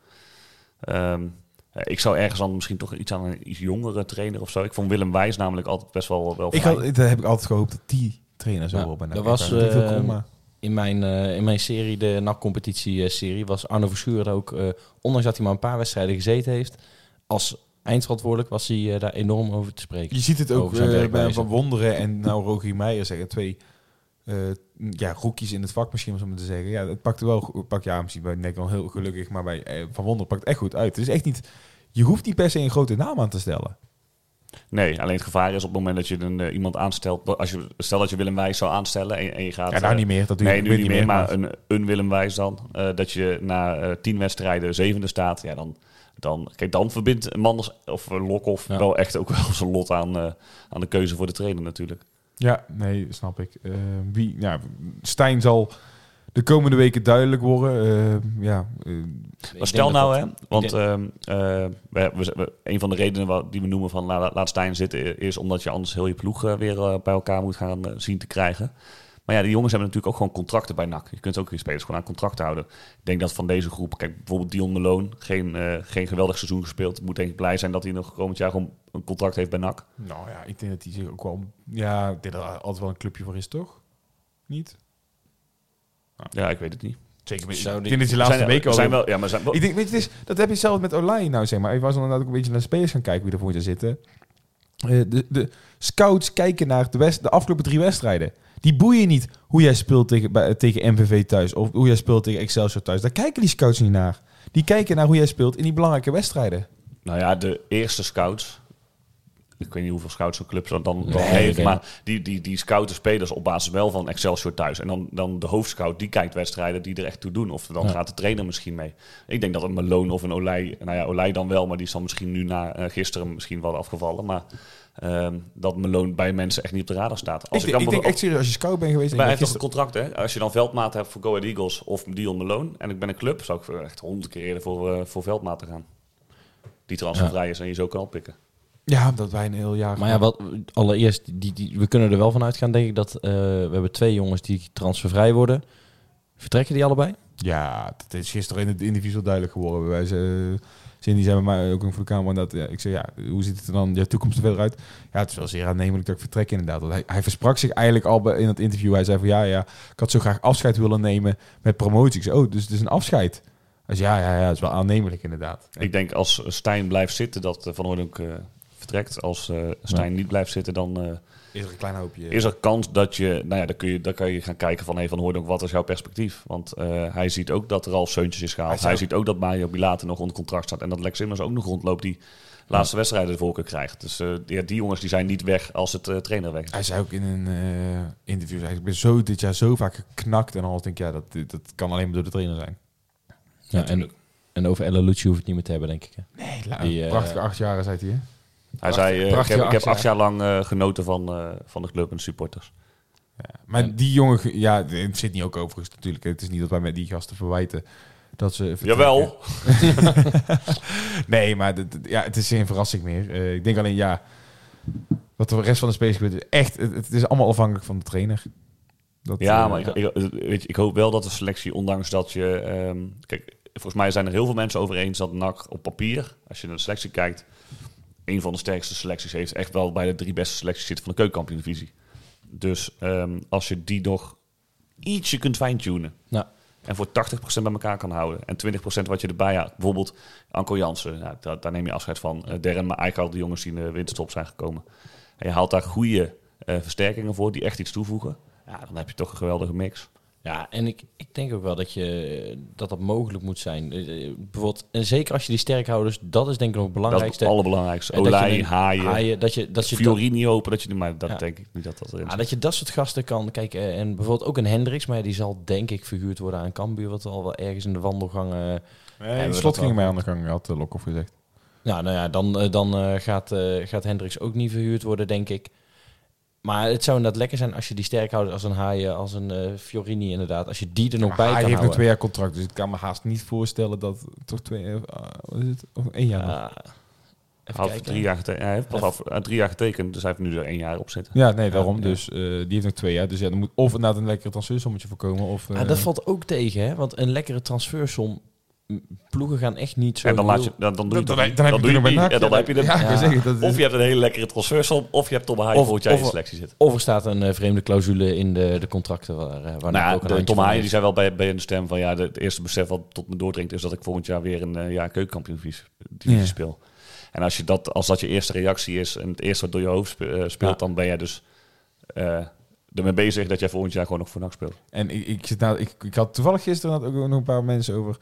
Ehm, eh, ik zou ergens dan misschien toch iets aan een iets jongere trainer of zo. Ik vond Willem Wijs namelijk altijd best wel, wel Ik had, dat heb ik altijd gehoopt dat die trainer zo Ja, op. En dat was, In mijn, eh, in mijn serie, de NAC-competitie-serie, was Arno Verschuur ook, eh, ondanks dat hij maar een paar wedstrijden gezeten heeft, als eindverantwoordelijk was hij eh, daar enorm over te spreken. Je ziet het ook bij. Van Wonderen en nou Rogier Meijer zeggen twee ja, rookies in het vak misschien om zo maar te zeggen. Ja, het pakte wel goed- pak ja misschien bij Nek wel heel gelukkig, maar bij Van Wonderen pakt het echt goed uit. Het is echt niet je hoeft niet per se een grote naam aan te stellen. Nee, alleen het gevaar is op het moment dat je een, eh, iemand aanstelt. Als je, stel dat je Willem Wijs zou aanstellen en, en je gaat. Ja, nou eh, niet meer. Dat nee, nu niet meer, maar een, een Willem Wijs dan. eh, dat je na eh, tien wedstrijden zevende staat. Ja, dan, dan, kijk, dan verbindt Manders of Lokhoff Ja. wel echt ook *laughs* wel zijn lot aan, aan de keuze voor de trainer natuurlijk. Ja, nee, snap ik. Wie, ja, Stijn zal de komende weken duidelijk worden. Eh, ja, eh, Maar stel nou, hè, want denk- ehm, eh, we, we, we- een van de redenen wa- die we noemen van la- laat Stijn zitten, is omdat je anders heel je ploeg eh, weer bij elkaar moet gaan zien te krijgen. Maar ja, die jongens hebben natuurlijk ook gewoon contracten bij NAC. Je kunt ook je spelers gewoon aan contracten houden. Ik denk dat van deze groep, kijk bijvoorbeeld Dion Malone, geen, eh, geen geweldig seizoen gespeeld. Moet denk ik blij zijn dat hij nog komend jaar gewoon een contract heeft bij NAC. nou ja, ik denk dat hij zich ook wel... Ja, ik denk dat er altijd wel een clubje voor is, toch? Niet? Ja, ik weet het niet. Zeker. Zou Ik denk dat je de laatste zijn, weken al... zijn wel, ja, maar zijn wel, Ik denk, weet je, het is, dat heb je zelf met Olij nou, zeg maar. Ik was inderdaad ook een beetje naar de spelers gaan kijken wie er voor je zitten. Eh, de, de scouts kijken naar de, west, de afgelopen drie wedstrijden. Die boeien niet hoe jij speelt tegen, bij, tegen MVV thuis of hoe jij speelt tegen Excelsior thuis. Daar kijken die scouts niet naar. Die kijken naar hoe jij speelt in die belangrijke wedstrijden. Nou ja, de eerste scouts. Ik weet niet hoeveel scouts zo'n club dan, dan Nee, heeft. nee. Maar die, die, die scouten spelers op basis wel van Excelsior thuis. En dan, dan de hoofdscout, die kijkt wedstrijden die er echt toe doen. Of dan Ja. gaat de trainer misschien mee. Ik denk dat een Malone of een Olij... Nou ja, Olij dan wel, maar die is dan misschien nu na eh, gisteren misschien wel afgevallen. Maar ehm, dat Malone bij mensen echt niet op de radar staat. Als ik, dan ik denk echt serieus, als je scout bent geweest... maar hij heeft hebt toch een contract, hè? Als je dan veldmaat hebt voor Go Ahead Eagles of Dion Malone... en ik ben een club, zou ik echt honderd keer eerder voor, eh, voor veldmaat te gaan. Die transfervrij is en je zo kan oppikken. Ja, dat wij een heel jaar... Maar ja, wat, allereerst, die, die, we kunnen er wel van uitgaan, denk ik, dat eh, we hebben twee jongens die transfervrij worden. Vertrekken die allebei? Ja, dat is gisteren in het interview zo duidelijk geworden. Wij ze, Cindy zei bij mij ook voor de kamer dat ja, ik zei ja, hoe ziet het er dan je toekomst er verder uit? Ja, het is wel zeer aannemelijk dat ik vertrek inderdaad. Want hij, hij versprak zich eigenlijk al bij, in het interview. Hij zei van ja, ja, ik had zo graag afscheid willen nemen met promotie. Ik zei oh, dus het is een afscheid. Hij zei ja, ja, ja, het is wel aannemelijk inderdaad. Ik denk als Stijn blijft zitten, dat eh, Van eh vertrekt. Als eh, Stijn niet blijft zitten, dan eh, is er een klein hoopje. is er kans dat je... Nou ja, dan, kun je, dan kan je gaan kijken van... Hey, van Hooydonk, wat is jouw perspectief? Want eh, hij ziet ook dat Ralf Seuntjes is gehaald. Hij ziet ook dat Mario Bilate nog onder contract staat. En dat Lex Simmers ook nog rondloopt die laatste wedstrijden de voorkeur krijgt. Dus eh, ja, die jongens die zijn niet weg als het eh, trainer weg is. Hij zei ook in een eh, interview, zei, ik ben zo dit jaar zo vaak geknakt. En al denk ik, ja, dat, dat kan alleen maar door de trainer zijn. Ja, en, en over Ella Lucci hoef ik het niet meer te hebben, denk ik. Hè? Nee, la- Die, prachtige acht jaren, zei hij. hè? Hij zei, eh, ik heb, ik heb acht jaar lang eh, genoten van, eh, van de club en de supporters. Ja, maar die jongen, ge- ja, het zit niet ook overigens natuurlijk. Het is niet dat wij met die gasten verwijten dat ze. vertrekken. Jawel. *laughs* nee, maar dit- ja, het is geen verrassing meer. Eh, ik denk alleen, ja, wat de rest van de gebeurt, is echt, het, het is allemaal afhankelijk van de trainer. Dat, Ja, maar ik, ik, weet je, ik hoop wel dat de selectie, ondanks dat je... ehm, kijk, volgens mij zijn er heel veel mensen over eens dat NAC op papier, als je naar de selectie kijkt, een van de sterkste selecties heeft. Echt wel bij de drie beste selecties zit van de keukenkampioen-divisie. Dus ehm, als je die nog ietsje kunt fine-tunen Ja. en voor 80% bij elkaar kan houden en 20% wat je erbij haalt. Bijvoorbeeld Anko Jansen, nou, daar, daar neem je afscheid van. Uh, Darren, maar eigenlijk al de jongens die in de winterstop zijn gekomen. En je haalt daar goede eh, versterkingen voor die echt iets toevoegen. Ja, dan heb je toch een geweldige mix. Ja, en ik, ik denk ook wel dat, je, dat dat mogelijk moet zijn. Eh, eh, bijvoorbeeld, en zeker als je die sterkhouders, dat is denk ik nog het Dat is belangrijkste. het allerbelangrijkste. En dat je Olij, Haaien, haaien, dat je, dat je dat, Fiorini hopen dat je... Maar dat Ja. denk ik niet dat dat erin ja, zit. dat je dat soort gasten kan kijken. En bijvoorbeeld ook een Hendricks, maar die zal denk ik verhuurd worden aan Cambuur, wat al wel ergens in de wandelgang. eh, Nee, slot ging mij aan de gang, had de Lokhoff gezegd. Nou, nou ja, dan, eh, dan eh, gaat, eh, gaat Hendricks ook niet verhuurd worden, denk ik. Maar het zou inderdaad lekker zijn als je die sterkhouders als een Haaien, als een eh, Fiorini inderdaad, als je die er nog Maar bij hij kan heeft nog houden. twee jaar contract, dus ik kan me haast niet voorstellen dat toch twee, eh, wat is het? Of één jaar Hij kijken. drie jaar getekend. Hij heeft pas eh, drie jaar getekend, dus hij heeft nu er één jaar op zitten. Ja, nee, daarom. ja. Dus eh, die heeft nog twee jaar. Dus ja, er moet of inderdaad een lekkere transfersommetje voorkomen. Of, Ah, dat valt ook tegen, hè? Want een lekkere transfersom ploegen gaan echt niet zo En dan, laat je, dan, dan doe je Dan, het dan, dan heb je doe. En dan heb je het. Ja, Ja. dat is- Of je hebt een hele lekkere transfersom, of je hebt Tom Haaien Of- volgend jaar in de selectie zitten. Of er staat een eh, vreemde clausule in de, de contracten waar, eh, waar Nou ja, ook de, Tom Haaien die zei wel bij, bij een stem van ja, de, het eerste besef wat tot me doordringt is dat ik volgend jaar weer een uh, ja, keukenkampioen divisie Ja. speel. En als, je dat, als dat je eerste reactie is en het eerste wat door je hoofd spe- speelt, Ja. dan ben jij dus eh ermee bezig dat jij volgend jaar gewoon nog voor NAC speelt. En ik, ik, zit nou, ik, ik had toevallig gisteren had ook nog een paar mensen over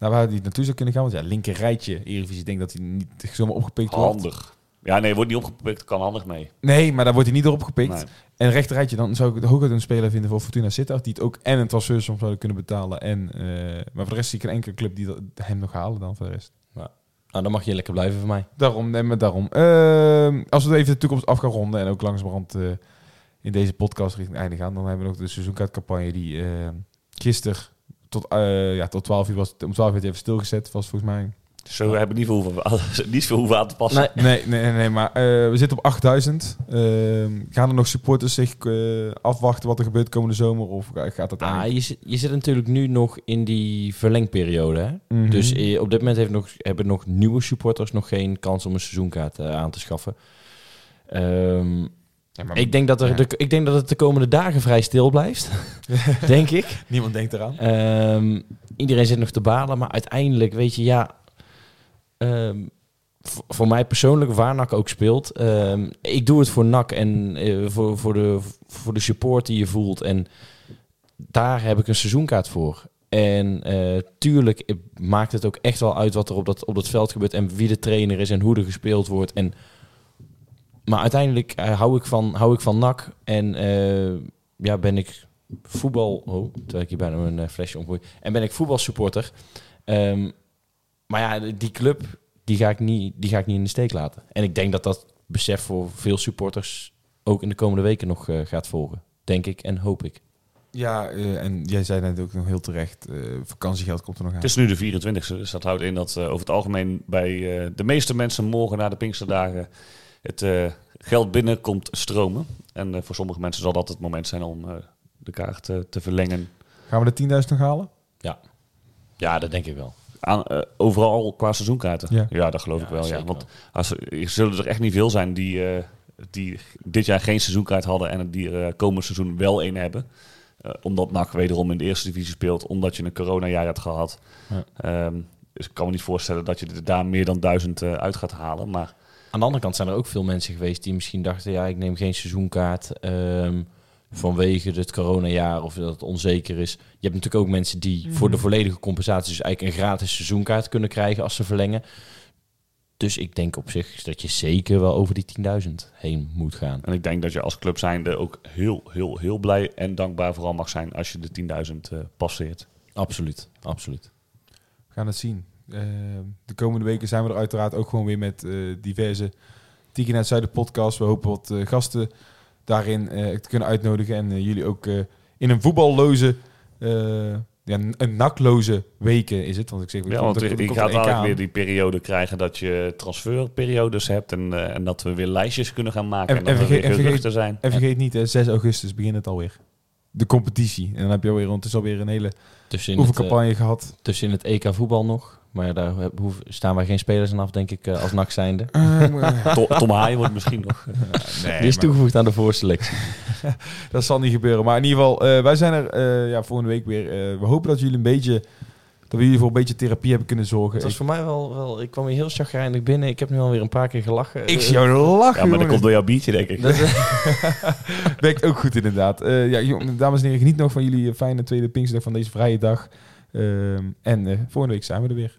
naar waar die naartoe zou kunnen gaan. Want ja, linker rijtje, Eredivisie, ik denk dat hij niet *laughs* zomaar opgepikt wordt. Handig. Ja, nee, wordt niet opgepikt, kan handig mee. Nee, maar daar wordt hij niet door opgepikt. Nee. En rechter rijtje, dan zou ik het hooguit een speler vinden voor Fortuna Sittard. Die het ook en een transfersom zouden kunnen betalen. En, eh, maar voor de rest zie ik geen enkele club die dat, hem nog halen dan voor de rest. Nou, dan mag je lekker blijven van mij. Daarom, nee, maar daarom. Ehm, als we even de toekomst af gaan ronden en ook langzamerhand eh in deze podcast richting einde gaan, dan hebben we nog de seizoenkaartcampagne die eh gisteren tot, eh, ja, tot 12 uur was. Om 12 uur even stilgezet was volgens mij. Zo hebben we niet veel hoeven, *laughs* niet veel hoeven aan te passen. Nee, Nee, nee, nee, maar eh, we zitten op 8000. Ehm, gaan er nog supporters zich eh, afwachten wat er gebeurt komende zomer? Of ga- gaat dat ah, je, zit, je zit natuurlijk nu nog in die verlengperiode. Hè? Mhm. Dus op dit moment heeft nog, hebben nog nieuwe supporters nog geen kans om een seizoenkaart eh, aan te schaffen. Ehm, Ja, maar ik, denk dat er ja. de, ik denk dat het de komende dagen vrij stil blijft. *laughs* denk ik. niemand denkt eraan. Ehm, iedereen zit nog te balen, maar uiteindelijk, weet je, ja. ehm, voor, mij persoonlijk, waar NAC ook speelt. ehm, ik doe het voor NAC en eh, voor, voor, de, voor de support die je voelt. En daar heb ik een seizoenkaart voor. En eh, tuurlijk maakt het ook echt wel uit wat er op dat, op dat veld gebeurt. En wie de trainer is en hoe er gespeeld wordt. En, maar uiteindelijk eh, hou, ik van, hou ik van NAC. En eh, ja, ben ik voetbal... Oh, terwijl ik hier bijna een eh, flesje omgooi. En ben ik voetbalsupporter. Ehm, maar ja, die club, die ga, ik niet, die ga ik niet in de steek laten. En ik denk dat dat besef voor veel supporters ook in de komende weken nog eh, gaat volgen. Denk ik en hoop ik. Ja, eh, en jij zei net ook nog heel terecht, eh, vakantiegeld komt er nog aan. Het is nu de 24e, dus dat houdt in dat eh, over het algemeen bij eh, de meeste mensen morgen na de Pinksterdagen het eh, geld binnenkomt stromen. En eh, voor sommige mensen zal dat het moment zijn om eh, de kaart te verlengen. Gaan we de 10.000 nog halen? Ja, dat denk ik wel. Aan, eh, overal qua seizoenkaarten. Ja. dat geloof Ja, ik wel. Ja. Want als, er zullen er echt niet veel zijn die, eh, die dit jaar geen seizoenkaart hadden en die er eh, komend seizoen wel een hebben. Eh, omdat NAC wederom in de eerste divisie speelt, omdat je een coronajaar hebt gehad. Ja. Ehm, dus ik kan me niet voorstellen dat je er daar meer dan duizend eh, uit gaat halen. Maar Aan de andere kant zijn er ook veel mensen geweest die misschien dachten... ja, ik neem geen seizoenkaart ehm, vanwege het coronajaar of dat het onzeker is. Je hebt natuurlijk ook mensen die voor de volledige compensatie... dus eigenlijk een gratis seizoenkaart kunnen krijgen als ze verlengen. Dus ik denk op zich dat je zeker wel over die 10.000 heen moet gaan. en ik denk dat je als club zijnde ook heel, heel, heel blij en dankbaar vooral mag zijn als je de 10.000 eh, passeert. Absoluut, absoluut. We gaan het zien. Eh, de komende weken zijn we er uiteraard ook gewoon weer met eh, diverse Tiki naar het Zuiden podcast. We hopen wat eh, gasten daarin eh, te kunnen uitnodigen. En jullie ook eh, in een voetballoze, eh, ja, een- nakloze weken is het. Want ik zeg, Ja, want er- je gaat weer die periode krijgen dat je transferperiodes hebt en, eh, en dat we weer lijstjes kunnen gaan maken en, En- en er vergeet- en zijn. En vergeet niet, hè, 6 augustus begint het alweer. De competitie. En dan heb je alweer ondertussen alweer een hele oefencampagne gehad. tussenin het EK voetbal nog. Maar daar staan wij geen spelers aan af, denk ik, eh, als NAC zijnde. *laughs* To- Tom Haaien wordt misschien nog... eh, *laughs* nee, Die is maar- toegevoegd aan de voorselectie. *laughs* Dat zal niet gebeuren. Maar in ieder geval, eh, wij zijn er eh, ja, volgende week weer. Eh, we hopen dat jullie een beetje, dat we jullie voor een beetje therapie hebben kunnen zorgen. Het was Ik, voor mij wel, wel... Ik kwam hier heel chagrijnig binnen. Ik heb nu alweer een paar keer gelachen. ik zie jou lachen, ja, maar dat komt door jouw biertje, denk ik. dat- Werkt ook goed inderdaad. Eh, ja, dames en heren, geniet nog van jullie fijne tweede Pinksterdag van deze vrije dag. Ehm, en eh, volgende week zijn we er weer.